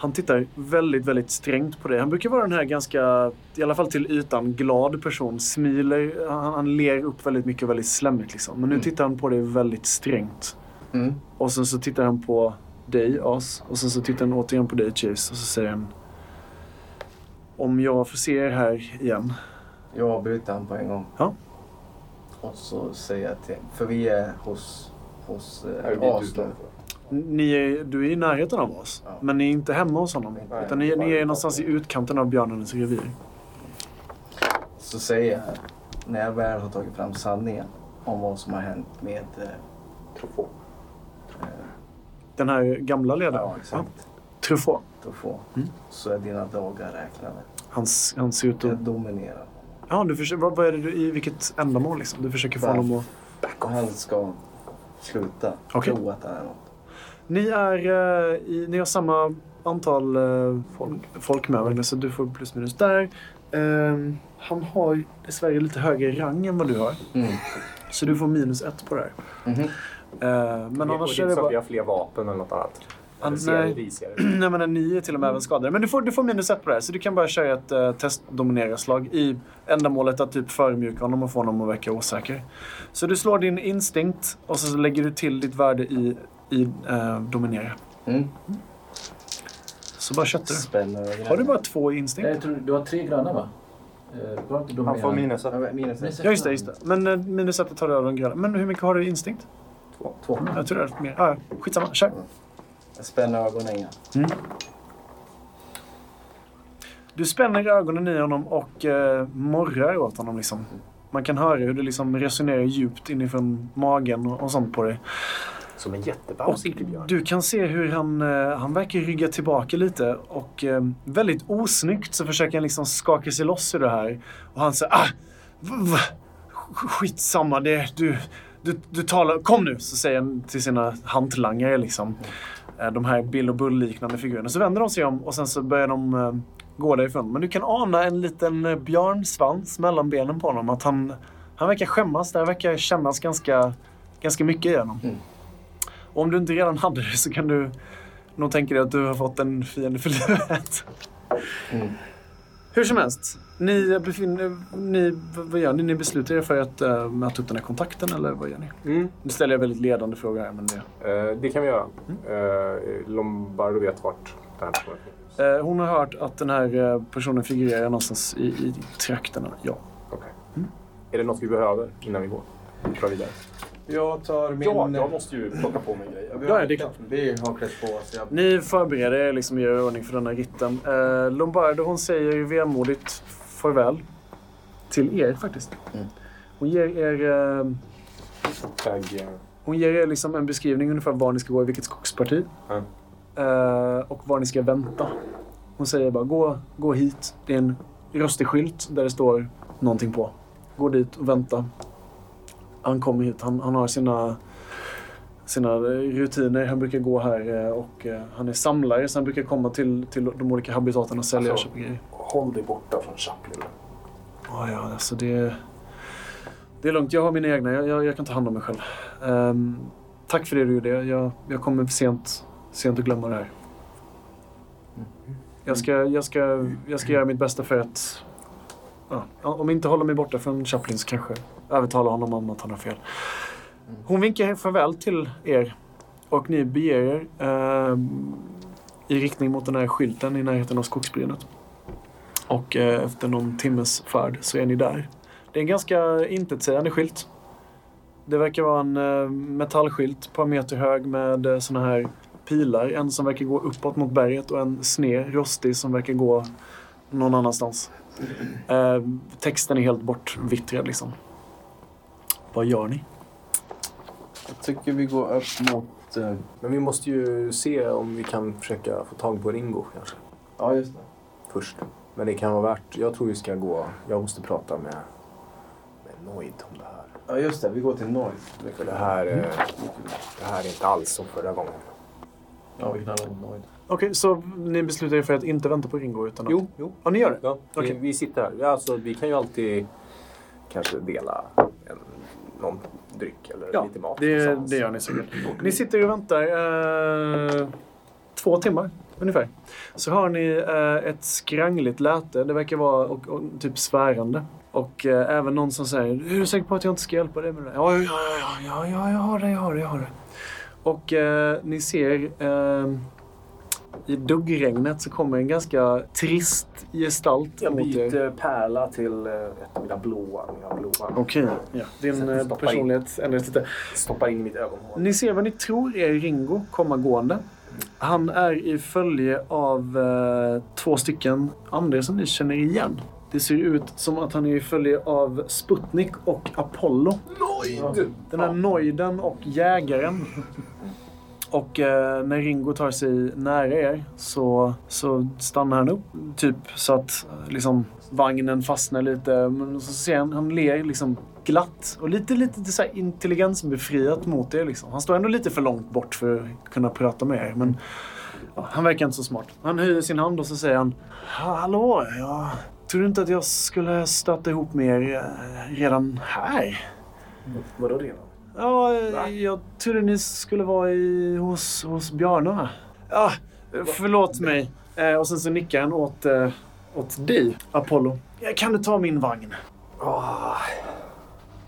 Han tittar väldigt, väldigt strängt på dig. Han brukar vara den här ganska, i alla fall till ytan, glad person. Smiler, han, han ler upp väldigt mycket och väldigt slemmigt liksom. Men nu tittar han på dig väldigt strängt. Mm. Och sen så tittar han på dig, As. Och sen så tittar han återigen på dig, Chase. Och så säger han Om jag får se er här igen. Jag avbryter han på en gång. Ja. Och så säger jag till för vi är hos, hos eh, As nu. Ni är, du är i närheten av oss. Ja. Men ni är inte hemma hos honom. Nej, utan ni, ni är någonstans i utkanten av björnens revir. Så säger jag, när jag väl har tagit fram sanningen om vad som har hänt med eh, Truffaut. eh, Den här gamla ledaren. ja, exakt, Truffaut. Truffaut, Mm. så är dina dagar räknade. Han, s- han ser ut Jag att... dominerar. Ja, du försöker, vad, vad är det du, i vilket ändamål liksom? Du försöker få honom att... Och han ska sluta Okej. tro att han är något. Ni, är, eh, i, ni har samma antal eh, folk, folk med varandra, så du får plus minus där. Eh, han har dessvärre lite högre rang än vad du har. Mm. Så du får minus ett på det här. Mhm. Eh, men annars är det inte så att vi bara... har fler vapen eller något annat. Ser nej. men ni är till och med även skadade. Men du får, du får minus ett på det här. Så du kan bara köra ett uh, testdominera-slag i ändamålet att typ förmjuka honom och få honom att verka osäker. Så du slår din instinkt och så lägger du till ditt värde i, i eh, dominera. Mm. Så bara köttar du. Över Har du bara två instinkt? Jag tror, du har tre gröna va? Eh, Du har inte Han dominerat. får minus ett. Ja, minus ett. Ja just det, just det. Men eh, minus ett tar du av de gröna. Men hur mycket har du i instinkt? Två. Jag tror det är mer. Ah, ja, skitsamma, kör. Jag spänner ögonen igen. Du spänner ögonen i honom och eh, morrar åt honom. Liksom. Man kan höra hur det liksom resonerar djupt inifrån magen och, och sånt på dig. Som en Och jättebamsig björn. du kan se hur han, eh, han verkar rygga tillbaka lite och eh, väldigt osnyggt så försöker han liksom skaka sig loss ur det här. Och han säger ah, v- v- skitsamma, det, du, du, du talar, kom nu, så säger han till sina hantlangare liksom. Eh, de här Bill och Bull-liknande figurerna. Så vänder de sig om och sen så börjar de gå därifrån. Men du kan ana en liten björnsvans mellan benen på honom. Att han, han verkar skämmas. Det här verkar kännas ganska, ganska mycket i honom. Och om du inte redan hade det så kan du nog tänka dig att du har fått en fiende för livet. Hur som helst. Ni, befinner, ni, vad gör ni? Ni beslutar er för att uh, möta upp den här kontakten eller vad gör ni? Mm. Nu ställer jag väldigt ledande frågor här men det... Eh, det kan vi göra. Eh, Lombardo vet vart den här finns. Eh, hon har hört att den här personen figurerar någonstans i, i trakterna. Ja. Okej. Är det något vi behöver innan vi går? Dra vidare. Jag tar min... Ja, jag måste ju plocka på mig grejer. Vi Ja, har det är klart. Vi har klätt på oss. Jag... Ni förbereder er liksom gör i ordning för den här ritten. Eh, Lombardo hon säger vemodigt farväl. Till er faktiskt. Mm. Hon ger er, eh, hon ger er liksom en beskrivning ungefär var ni ska gå i vilket skogsparti. Ja. Eh, och var ni ska vänta. Hon säger bara gå, gå hit. Det är en rostig skylt där det står någonting på. Gå dit och vänta. Han kommer hit. Han, han har sina, sina rutiner. Han brukar gå här eh, och eh, han är samlare så han brukar komma till, till de olika habitaten och sälja och Alltså- köpa grejer. håll dig borta från Chaplin. Ja, ja, alltså det... Det är lugnt. Jag har mina egna. Jag, jag, jag kan ta hand om mig själv. Ehm, tack för det du gjorde. Jag, jag kommer sent, sent att glömma det här. Jag ska, jag, ska, jag ska göra mitt bästa för att... Ja, om inte hålla mig borta från Chaplin så kanske övertala honom om att han har fel. Hon vinkar farväl till er och ni beger er eh, i riktning mot den här skylten i närheten av skogsbrynet. Och eh, efter någon timmes färd så är ni där. Det är en ganska intetsägande skylt. Det verkar vara en eh, metallskylt ett par meter hög med eh, såna här pilar. En som verkar gå uppåt mot berget och en sned, rostig, som verkar gå någon annanstans. Eh, texten är helt bortvittrad liksom. Vad gör ni? Jag tycker vi går upp mot... eh, Men vi måste ju se om vi kan försöka få tag på Ringo kanske. Ja, just det. Först. Men det kan vara värt. Jag tror vi ska gå. Jag måste prata med, med Noid om det här. Ja, just det. Vi går till Noise. För det här, eh, det här är inte alls som förra gången. Ja, vi knallar mot Noise. Okej, så ni beslutar er för att inte vänta på Ringo utan att... Jo, jo. Ja, ni gör det? Ja, vi, Okej. vi sitter här. Alltså, vi kan ju alltid kanske dela en, någon dryck eller Ja, lite mat det, det gör ni säkert. Ni sitter och väntar eh, två timmar ungefär. Så har ni eh, ett skrangligt läte. Det verkar vara och, och, typ svärande. Och eh, även någon som säger Är du säker på att jag inte ska hjälpa dig med det? Ja, ja, ja, ja, ja, jag har det, jag har det, jag har det. Och eh, ni ser eh, i duggregnet så kommer en ganska trist gestalt Jag mot er. byter pärla till eh, ett av mina blåa. Mina blåa. Okej, ja. Din eh, stoppa personlighet ändras lite. Stoppar in mitt ögonhål. Ni ser vad ni tror är Ringo komma gående. Han är i följe av eh, två stycken andra som ni känner igen. Det ser ut som att han är i följe av Sputnik och Apollo. Noid! Den här Noiden och jägaren. Och eh, när Ringo tar sig nära er så, så stannar han upp. Typ så att eh, liksom, vagnen fastnar lite. Men så ser han, han ler liksom glatt och lite, lite så här intelligensbefriat mot er. Liksom. Han står ändå lite för långt bort för att kunna prata med er. Men ja, han verkar inte så smart. Han höjer sin hand och så säger han Hallå, jag tror inte att jag skulle stöta ihop med er eh, redan här. Vadå redan? Ja, jag trodde ni skulle vara i, hos, hos Bjarne. Ja, förlåt mig. Eh, och sen så nickar han åt, eh, åt dig, Apollo. Ja, Kan du ta min vagn?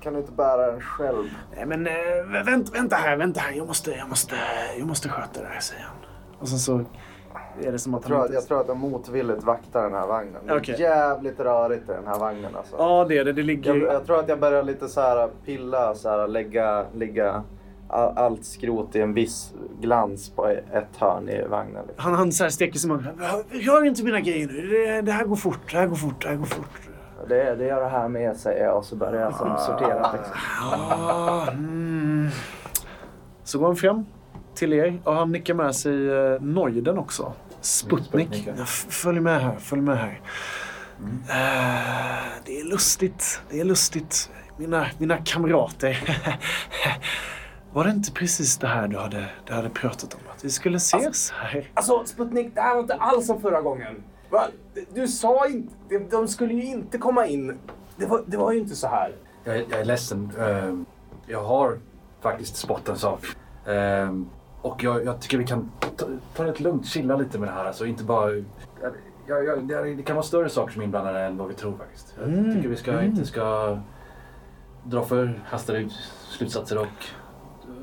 Kan du inte bära den själv? Nej, men eh, vänta, vänta här, vänta här. Jag måste, jag måste, jag måste sköta det här, säger han. Och sen så är det som att Jag tror, han att, inte... jag tror att jag motvilligt vaktar den här vagnen. Det är Okej. jävligt rörigt i den här vagnen alltså. Ja, det är det. Det ligger... Jag, jag tror att jag börjar lite så här pilla, så här, lägga, lägga all, allt skrot i en viss glans på ett hörn i vagnen. Liksom. Han, han så här steker sig mot Rör inte mina grejer nu. Det, det här går fort. Det här går fort. Det här går fort. Det, det gör det här med säger jag och så börjar jag som sortera. Liksom. Ah, mm. Så går han fram till er och han nickar med sig eh, Neuden också. Sputnik. Sputnik, ja. Följ med här, följ med här. Eh, det är lustigt, det är lustigt. Mina, mina kamrater. Var det inte precis det här du hade, du hade pratat om? Att vi skulle ses här? Alltså Sputnik, det här var inte alls som förra gången. Va? Du sa inte... de- De skulle ju inte komma in. Det var, det var ju inte så här. Jag, jag är ledsen. Ehm, Jag har faktiskt spottat en sak. Och jag, jag tycker vi kan ta, ta det lugnt, chilla lite med det här. Alltså inte bara... Jag, jag, det kan vara större saker som är inblandade än vad vi tror faktiskt. Jag Mm, tycker vi ska, mm. inte ska dra för hastade ut slutsatser och...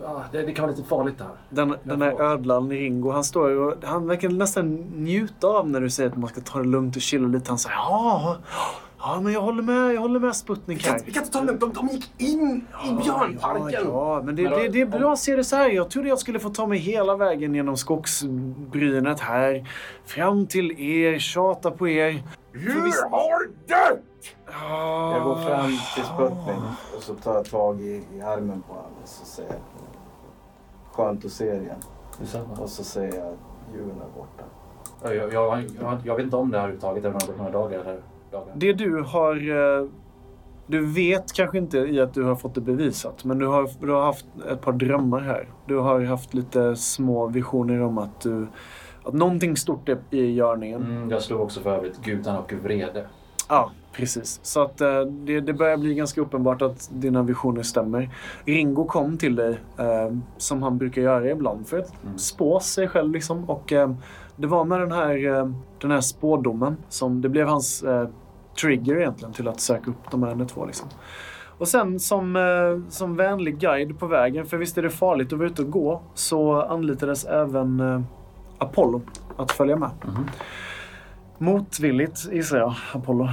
Ja, det, det kan vara lite farligt det här. Den, den här får- ödlan Ringo, han står och han verkar nästan njuta av när du säger att man ska ta det lugnt och chilla lite. Han säger ja, ja men jag håller med, jag håller med Sputnik här. Vi kan inte ta det. De, de gick in i björnparken. Ja, ja, men det, Men då- det, det är bra att se det så här. Jag trodde jag skulle få ta mig hela vägen genom skogsbrynet här. Fram till er, tjata på er. Djur har dött! Jag går fram till Sputnik och så tar jag tag i, i armen på honom och så säger jag Skönt att se er igen. Och så säger jag djuren är borta. Jag, jag, jag, jag, jag vet inte om det här överhuvudtaget, även om det har gått några dagar. Eller dagar. Det du har... eh, Du vet kanske inte i att du har fått det bevisat, men du har, du har haft ett par drömmar här. Du har haft lite små visioner om att du... Att någonting stort är i görningen. Mm, jag slog också för övrigt gudarna och vrede. Ja, precis. Så att eh, det, det börjar bli ganska uppenbart att dina visioner stämmer. Ringo kom till dig, eh, som han brukar göra ibland, för att Mm. spå sig själv. Liksom. Och eh, det var med den här, eh, den här spådomen som det blev hans eh, trigger egentligen till att söka upp de här två. Liksom. Och sen som, eh, som vänlig guide på vägen, för visst är det farligt att vara ute och gå, så anlitades även eh, Apollo att följa med. Mhm. Motvilligt gissar jag, Apollo.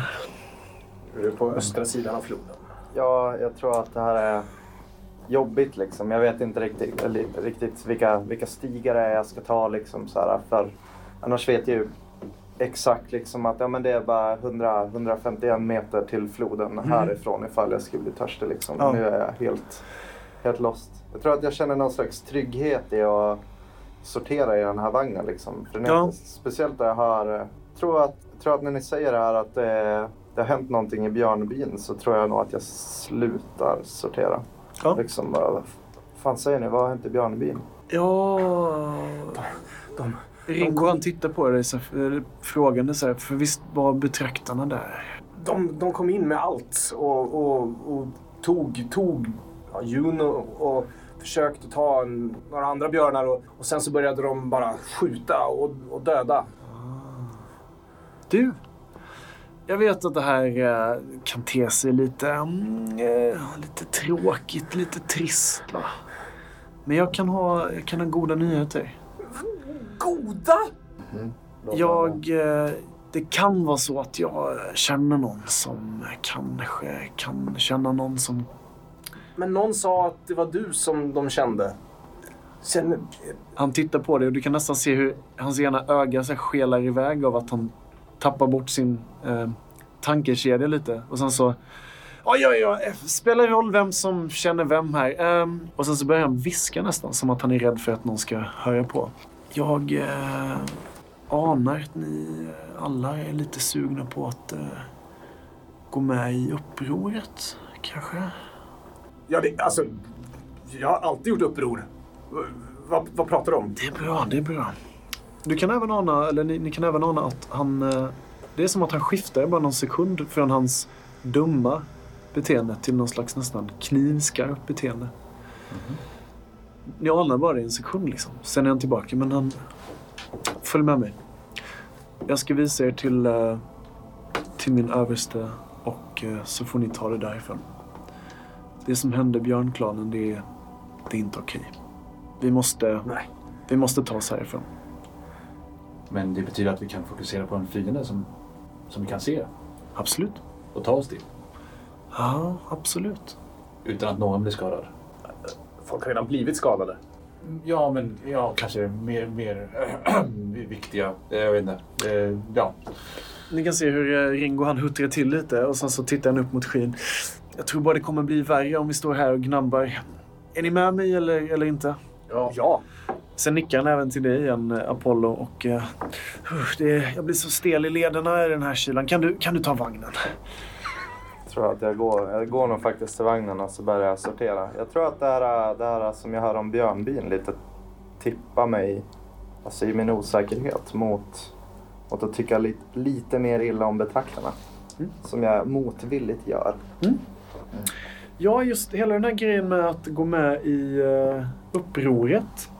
Du är på östra sidan av floden. Ja, jag tror att det här är jobbigt liksom. Jag vet inte riktigt, eller, riktigt vilka, vilka stigar det är jag ska ta liksom så här. För annars vet jag ju exakt liksom att ja, men det är bara 100, 151 meter till floden härifrån ifall jag skulle bli törstig liksom. Ja. Nu är jag helt, helt lost. Jag tror att jag känner någon slags trygghet i att sortera i den här vagnen liksom. Ja. speciellt när jag hör, jag tror att, tror att när ni säger det här att det, det har hänt någonting i björnbyn så tror jag nog att jag slutar sortera. Ja. Liksom bara, vad fan säger ni? Vad har hänt i björnbyn? Ja... de- Ringo han tittar på dig så, frågande så här, för visst var betraktarna där? De, de kom in med allt och, och, och tog, tog ja, Juno och försökte ta en, några andra björnar och, och sen så började de bara skjuta och, och döda. Du, jag vet att det här eh, kan te sig lite, mm, eh, lite tråkigt, lite trist va? Men jag kan ha, jag kan ha goda nyheter. Goda! Jag... Eh, det kan vara så att jag känner någon som kanske kan känna någon som... Men någon sa att det var du som de kände. Känner, Han tittar på dig och du kan nästan se hur hans ena öga så skelar iväg av att han tappar bort sin eh, tankekedja lite. Och sen så... Oj, oj, oj. Spelar roll vem som känner vem här. Ehm, och sen så börjar han viska nästan som att han är rädd för att någon ska höra på. Jag eh, anar att ni alla är lite sugna på att eh, gå med i upproret, kanske? ja, det, alltså, jag har alltid gjort uppror. V- Vad, vad pratar du om? Det är bra, det är bra. Du kan även ana, eller ni, ni kan även ana att han... eh, Det är som att han skiftar bara någon sekund från hans dumma beteende till någon slags nästan knivskarpt beteende. Ni anar bara i en sekund liksom. Sen är han tillbaka, men han... Följ med mig. Jag ska visa er till, eh, till min överste och eh, så får ni ta det därifrån. Det som hände Björnklanen, det är, det är inte okej. Vi måste... Nej. Vi måste ta oss härifrån. Men det betyder att vi kan fokusera på en fiende som, som vi kan se Absolut. och ta oss till. Ja, absolut. Utan att någon blir skadad. Folk har redan blivit skadade. Ja, men ja, kanske mer, mer viktiga. Eh, Jag vet inte. Eh, Ja. Ni kan se hur eh, Ringo han huttrar till lite och sen så tittar han upp mot skyn. Jag tror bara det kommer bli värre om vi står här och gnabbar. Är ni med mig eller, eller inte? Ja. ja. Sen nickar han även till dig igen, Apollo. Och, usch, det, jag blir så stel i lederna i den här kylan. Kan du, kan du ta vagnen? Tror att jag går, jag går nog faktiskt till vagnen och så börjar jag sortera. Jag tror att det här, det här som jag hör om björnbyn lite tippar mig alltså i min osäkerhet mot, mot att tycka lite, lite mer illa om betraktarna. Mm. Som jag motvilligt gör. Ja, just hela den här grejen med att gå med i uh, upproret.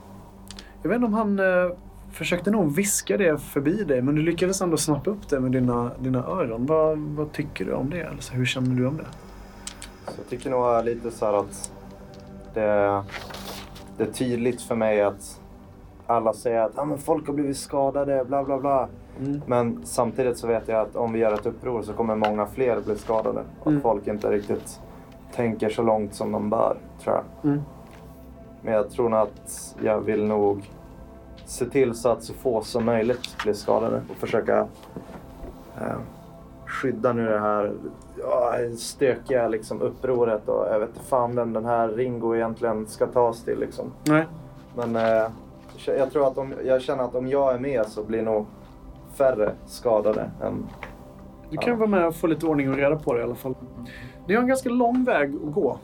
Jag vet inte om han eh, försökte nog viska det förbi dig, men du lyckades ändå snappa upp det med dina, dina öron. Vad, vad tycker du om det? Eller så, hur känner du om det? Så jag tycker nog lite så här att det, det är tydligt för mig att alla säger att ah, men folk har blivit skadade, bla bla bla. Mm. Men samtidigt så vet jag att om vi gör ett uppror så kommer många fler bli skadade. Och Mm. att folk inte riktigt tänker så långt som de bör, tror jag. Mm. Men jag tror nog att jag vill nog se till så att så få som möjligt blir skadade och försöka eh, skydda nu det här ja, stökiga liksom, upproret och jag vet inte fan vem den här Ringo egentligen ska tas till. Liksom. Nej. Men eh, jag tror att om, jag känner att om jag är med så blir nog färre skadade än Du kan vara med och få lite ordning och reda på det i alla fall. Ni har en ganska lång väg att gå.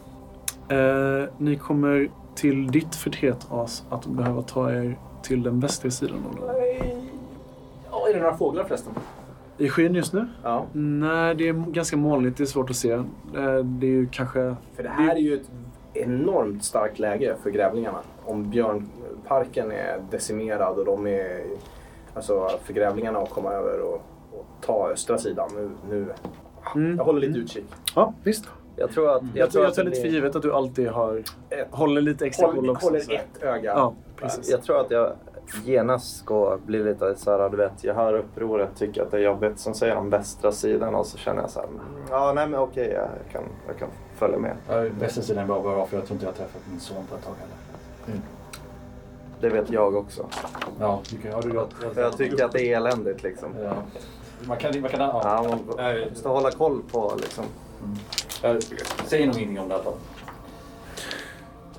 Eh, ni kommer till ditt förtret as att behöva ta er till den västra sidan av den. Ja, är det några fåglar förresten? I skyn just nu? Ja. Nej, det är ganska molnigt. Det är svårt att se. Eh, Det är ju kanske... För det här är ju ett enormt starkt läge för grävlingarna. Om björnparken är decimerad och de är... Alltså för grävlingarna att komma över och, och ta östra sidan. Nu, nu. Mm. Jag håller lite utkik. Ja, visst. Jag tror att... Jag, tror, jag att tar lite för givet att du alltid har... Ett- Håller lite extra koll också. håller så. ett öga. Ja, precis. Jag tror att jag genast går, blir lite så här, du vet, jag hör upproret, tycker att det är jobbigt. Sen säger de västra sidan och så känner jag så här, mm, ja nej men okej, jag, kan, jag kan följa med. Ja, Västra sidan är bra, bra för jag tror inte jag har träffat min son på ett tag heller. Det vet jag också. Ja, du kan, ja, du, jag, För jag tycker att det är eländigt liksom. Ja. Man kan, man kan, ja. Ja, man måste hålla koll på liksom. Jag säger nog ingenting om det fall.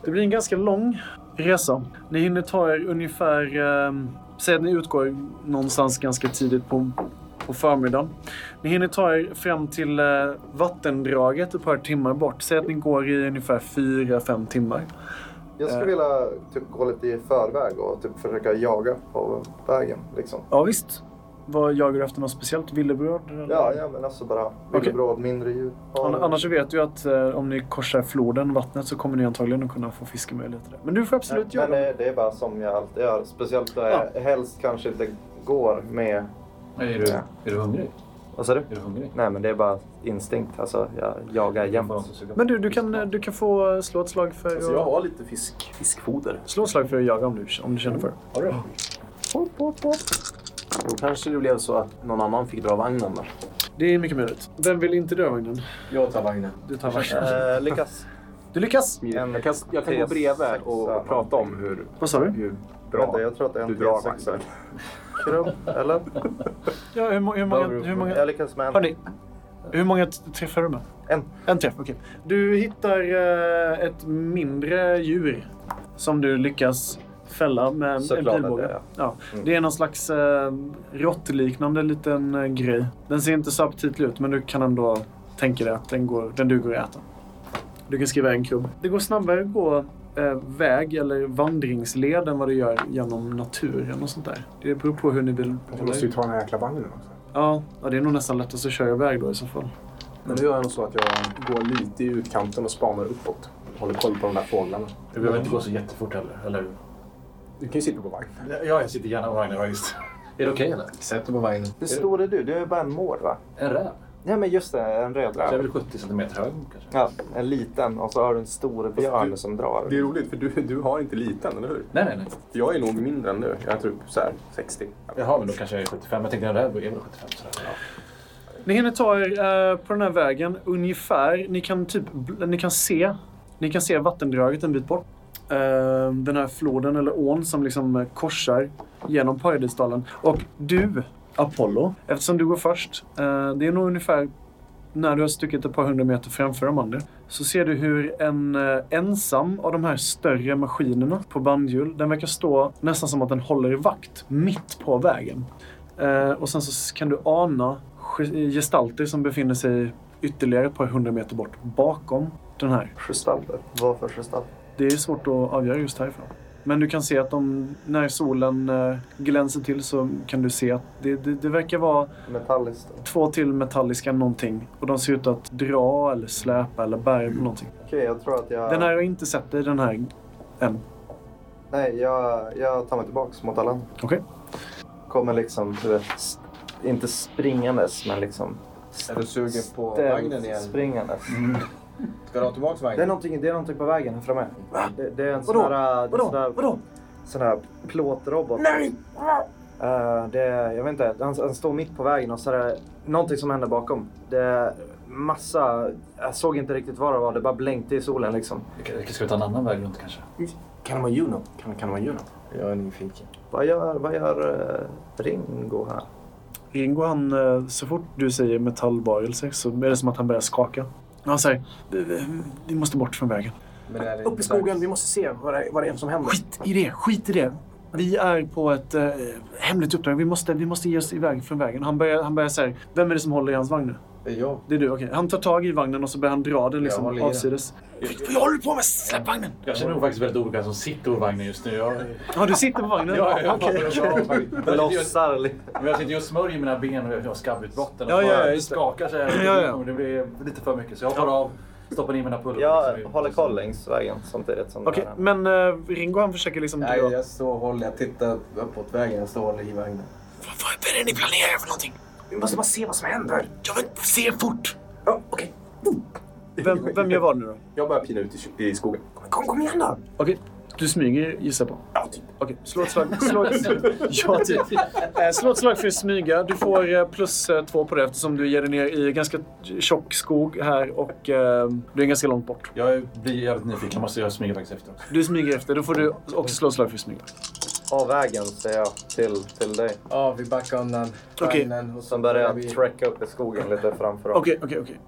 Det blir en ganska lång resa. Ni hinner ta er ungefär... Eh, säg att ni utgår någonstans ganska tidigt på, på förmiddagen. Ni hinner ta er fram till eh, vattendraget ett par timmar bort. Säg att ni går i ungefär fyra, fem timmar. Jag skulle Eh. vilja typ, gå lite i förväg och typ, försöka jaga på vägen. Liksom. Ja, visst. Vad jagar du efter? Något speciellt? Villebråd? eller? Ja, ja, men alltså bara villebråd, mindre djur. An- Annars så vet du att eh, om ni korsar floden, vattnet, så kommer ni antagligen att kunna få fiskemöjligheter där. Men du får absolut Men göra det. det, det är bara som jag alltid gör. Speciellt då Ja. jag helst kanske inte går med... Nej, Är du, Ja. är du hungrig? Vad sa du? Är du hungrig? Nej, men det är bara instinkt. Alltså, jag jagar jämt. Men du, du kan, eh, du kan få eh, slå ett slag för Alltså jag har lite fisk, fiskfoder. Slå ett slag för att jaga om du, om du känner för det. Har du Då kanske det blev så att någon annan fick dra vagnen där. Det är mycket möjligt. Vem vill inte dö vagnen? Jag tar vagnen. Du tar vagnen. Eh, lyckas. Du lyckas! En Jag kan, jag kan gå bredvid och, och prata om hur, Vad sa du? hur Vänta, bra jag tror att det är en du drar T6. vagnen. Krubb, eller? Ja, hur, hur många... Hur många Jag lyckas med en. hörni, hur många träffar du med? En. En träff, okej. Du hittar eh, ett mindre djur som du lyckas fälla med en, en Såklart att pilbåge. det är. Ja, Mm. det är någon slags eh, råttliknande liten eh, grej. Den ser inte så aptitlig ut, men du kan ändå tänka dig att den, går, den duger att äta. Du kan skriva en kubb. Det går snabbare att gå eh, väg eller vandringsled än vad det gör genom naturen och sånt där. Det beror på hur ni vill Du måste ju ta den här jäkla vagnen också. Ja, ja, det är nog nästan lättast att köra iväg då i så fall. Men nu gör jag nog så att jag går lite i utkanten och spanar uppåt. Håller koll på de där fåglarna. Du behöver inte gå så jättefort heller, eller hur? Du kan ju sitta på vagn. Ja, jag sitter gärna på vagnen, ja, just. Är det okej eller? Sätt dig på vagnen. Hur stor är du? Du är bara en mård va? En räv? Ja men just det, en röd Så jag är räv. väl 70 centimeter hög kanske? Ja, en liten och så har du en stor björn du- som drar. Det är roligt för du, du har inte liten, eller hur? Nej, nej, nej. Jag är nog mindre än du. Jag tror så här 60. Jaha, men då kanske jag är 75. Jag tänkte en räv är väl 75 sådär. Ja. Ni hinner ta er eh, på den här vägen ungefär. Ni kan typ ni kan se, ni kan se vattendraget en bit bort. Eh, den här floden eller ån som liksom eh, korsar genom Paradisdalen. Och du, Apollo, eftersom du går först, eh, det är nog ungefär när du har stuckit ett par hundra meter framför de andra, så ser du hur en eh, ensam av de här större maskinerna på bandhjul, den verkar stå nästan som att den håller vakt mitt på vägen. Eh, och sen så kan du ana gestalter som befinner sig ytterligare ett par hundra meter bort bakom den här. Gestalter. Vad för gestalter? Det är svårt att avgöra just härifrån. Men du kan se att de, när solen eh, glänser till så kan du se att det, det, det verkar vara Metalliskt. två till metalliska någonting. Och de ser ut att dra eller släpa eller bära på någonting. Okej, jag tror att jag... Den här har inte sett dig, den här än. Nej, jag, jag tar mig tillbaks mot alla. Okej. Kommer liksom, du vet, inte springandes, men liksom... Är du sugen på vagnen igen? Springandes. Ska du ha tillbaka Det är, vagnen? någonting, det är någonting på vägen här framme. Det, det är en sån Vadå? här, Vadå? sån här, Vadå? sån här plåtrobot. Nej! Eh, det, är- jag vet inte, han, han står mitt på vägen och så är det någonting som händer bakom. Det är massa, jag såg inte riktigt vad det var, det bara blänkte i solen liksom. Ska vi ta en annan väg runt kanske? Kan det vara Juno? Kan, kan det vara Juno? Jag är nyfiken. Vad gör, vad gör uh, Ringo här? Ringo han, eh, så fort du säger metallvarelser så är det som att han börjar skaka. Han säger, "Vi- vi- vi måste bort från vägen. Upp i skogen, vi måste se vad det, vad det är som händer. Skit i det, skit i det. Vi är på ett eh, hemligt uppdrag. Vi måste, vi måste ge oss iväg från vägen. Han börjar, han börjar säga, vem är det som håller i hans vagn nu? Det är jag. Det är du, okej. Han tar tag i vagnen och så börjar han dra den Jag liksom i den. avsides. Vad håller du på med? Släpp vagnen! Jag känner nog faktiskt väldigt vem som sitter i vagnen just nu. Jag, Ja, du sitter på vagnen? ja, jag, Okej, jag, jag, jag, jag, jag, Lossar lite. Men jag sitter ju och smörjer mina ben och jag har skabbutbrotten. Ja, ja, just det. skakar så här. Ja, ja. Det blir lite för mycket. Så jag hoppar av, stoppar in mina pulver. Jag liksom i- håller koll längs vägen samtidigt som Okej, här. men uh, Ringo han försöker liksom dra... Nej, jag står och håller. Jag tittar uppåt vägen. Jag står och håller i vagnen. Vad är det ni planerar för någonting? Vi måste bara se vad som händer. Ja, men se fort! Ja, okej. Vem, vem gör vad nu då? Jag börjar pina ut i, i skogen. Kom, kom igen då! Okej, du smyger gissar på. Ja, typ. Okej, slå ett slag. Slå ett, ja, typ. Eh, slå ett slag för att smyga. Du får eh, plus eh, två på det eftersom du ger dig ner i ganska tjock skog här och eh, du är ganska långt bort. Jag blir jävligt nyfiken. Jag måste jag smyga faktiskt efter också. Du smyger efter. Då får du också slå ett slag för att smyga. Av vägen säger jag till, till dig. Ja, vi backar undan Okej. vagnen. Och så Sen börjar jag vi... trecka upp i skogen lite framför dem. Okej, okej, okej.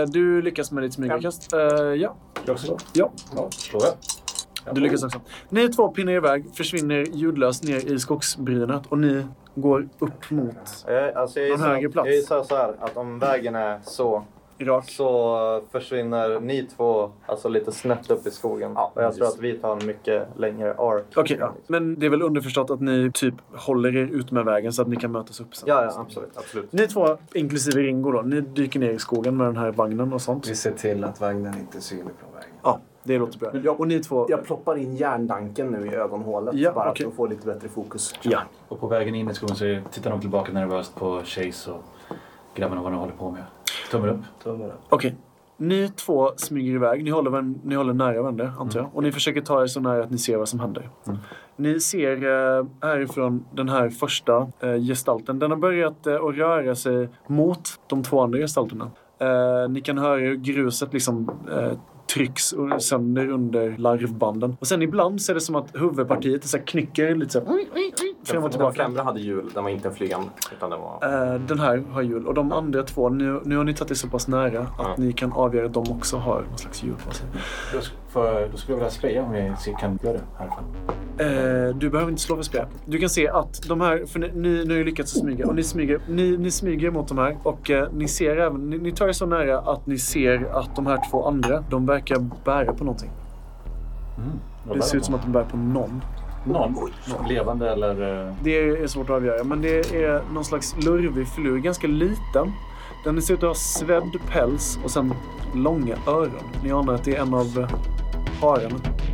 Eh, Du lyckas med ditt smygarkast. Eh, Ja, Jag också? ja. Ja, slår jag. Du lyckas också. Ni två pinnar iväg, försvinner ljudlöst ner i skogsbrynet och ni går upp mot Jag, alltså jag, Någon högre plats. jag gissar så här att om vägen är så, Irak. så försvinner ni två alltså lite snett upp i skogen. Ja, och jag precis. tror att vi tar en mycket längre ark. Okej, ja. men det är väl underförstått att ni typ håller er ut med vägen så att ni kan mötas upp sen. Ja, ja, absolut. absolut. Ni två, inklusive Ringo då, ni dyker ner i skogen med den här vagnen och sånt. Vi ser till att vagnen inte är synlig från vägen. Ja, det låter bra. Jag- Och ni två... Jag ploppar in järndanken nu i ögonhålet Ja, bara okej. för att få lite bättre fokus. Ja. Och på vägen in i skogen så tittar de tillbaka nervöst på Chase och grabbarna vad de håller på med. Tummen upp. Tummen upp. Okej. Ni två smyger iväg. Ni håller, ni håller nära varandra, antar jag. Och ni försöker ta er så nära att ni ser vad som händer. Mm. Ni ser eh, härifrån den här första eh, gestalten. Den har börjat eh, att röra sig mot de två andra gestalterna. Eh, ni kan höra hur gruset liksom eh, trycks och- sönder under larvbanden. Och sen ibland så är det som att huvudpartiet är så här, knycker lite så här, fram och Den, den tillbaka. främre hade hjul, den var inte en flygande. Utan den var... Eh, den här har hjul och de andra två, nu, nu har ni tagit det så pass nära att Ja. ni kan avgöra att de också har någon slags hjul på sig. För, då skulle jag vilja spraya om jag ser- kan göra det härifrån. Eh, du behöver inte slå för spel. Du kan se att de här, för ni, ni, ni har ju lyckats smyga och ni smyger, ni, ni smyger mot de här och eh, ni ser även, ni, ni tar er så nära att ni ser att de här två andra, de verkar bära på någonting. Vad Det ser ut som att de bär på någon. Någon? Levande eller? eh, Det är svårt att avgöra, men det är någon slags lurvig filur, ganska liten. Den ser ut att ha svedd päls och sen långa öron. Ni anar att det är en av eh, hararna.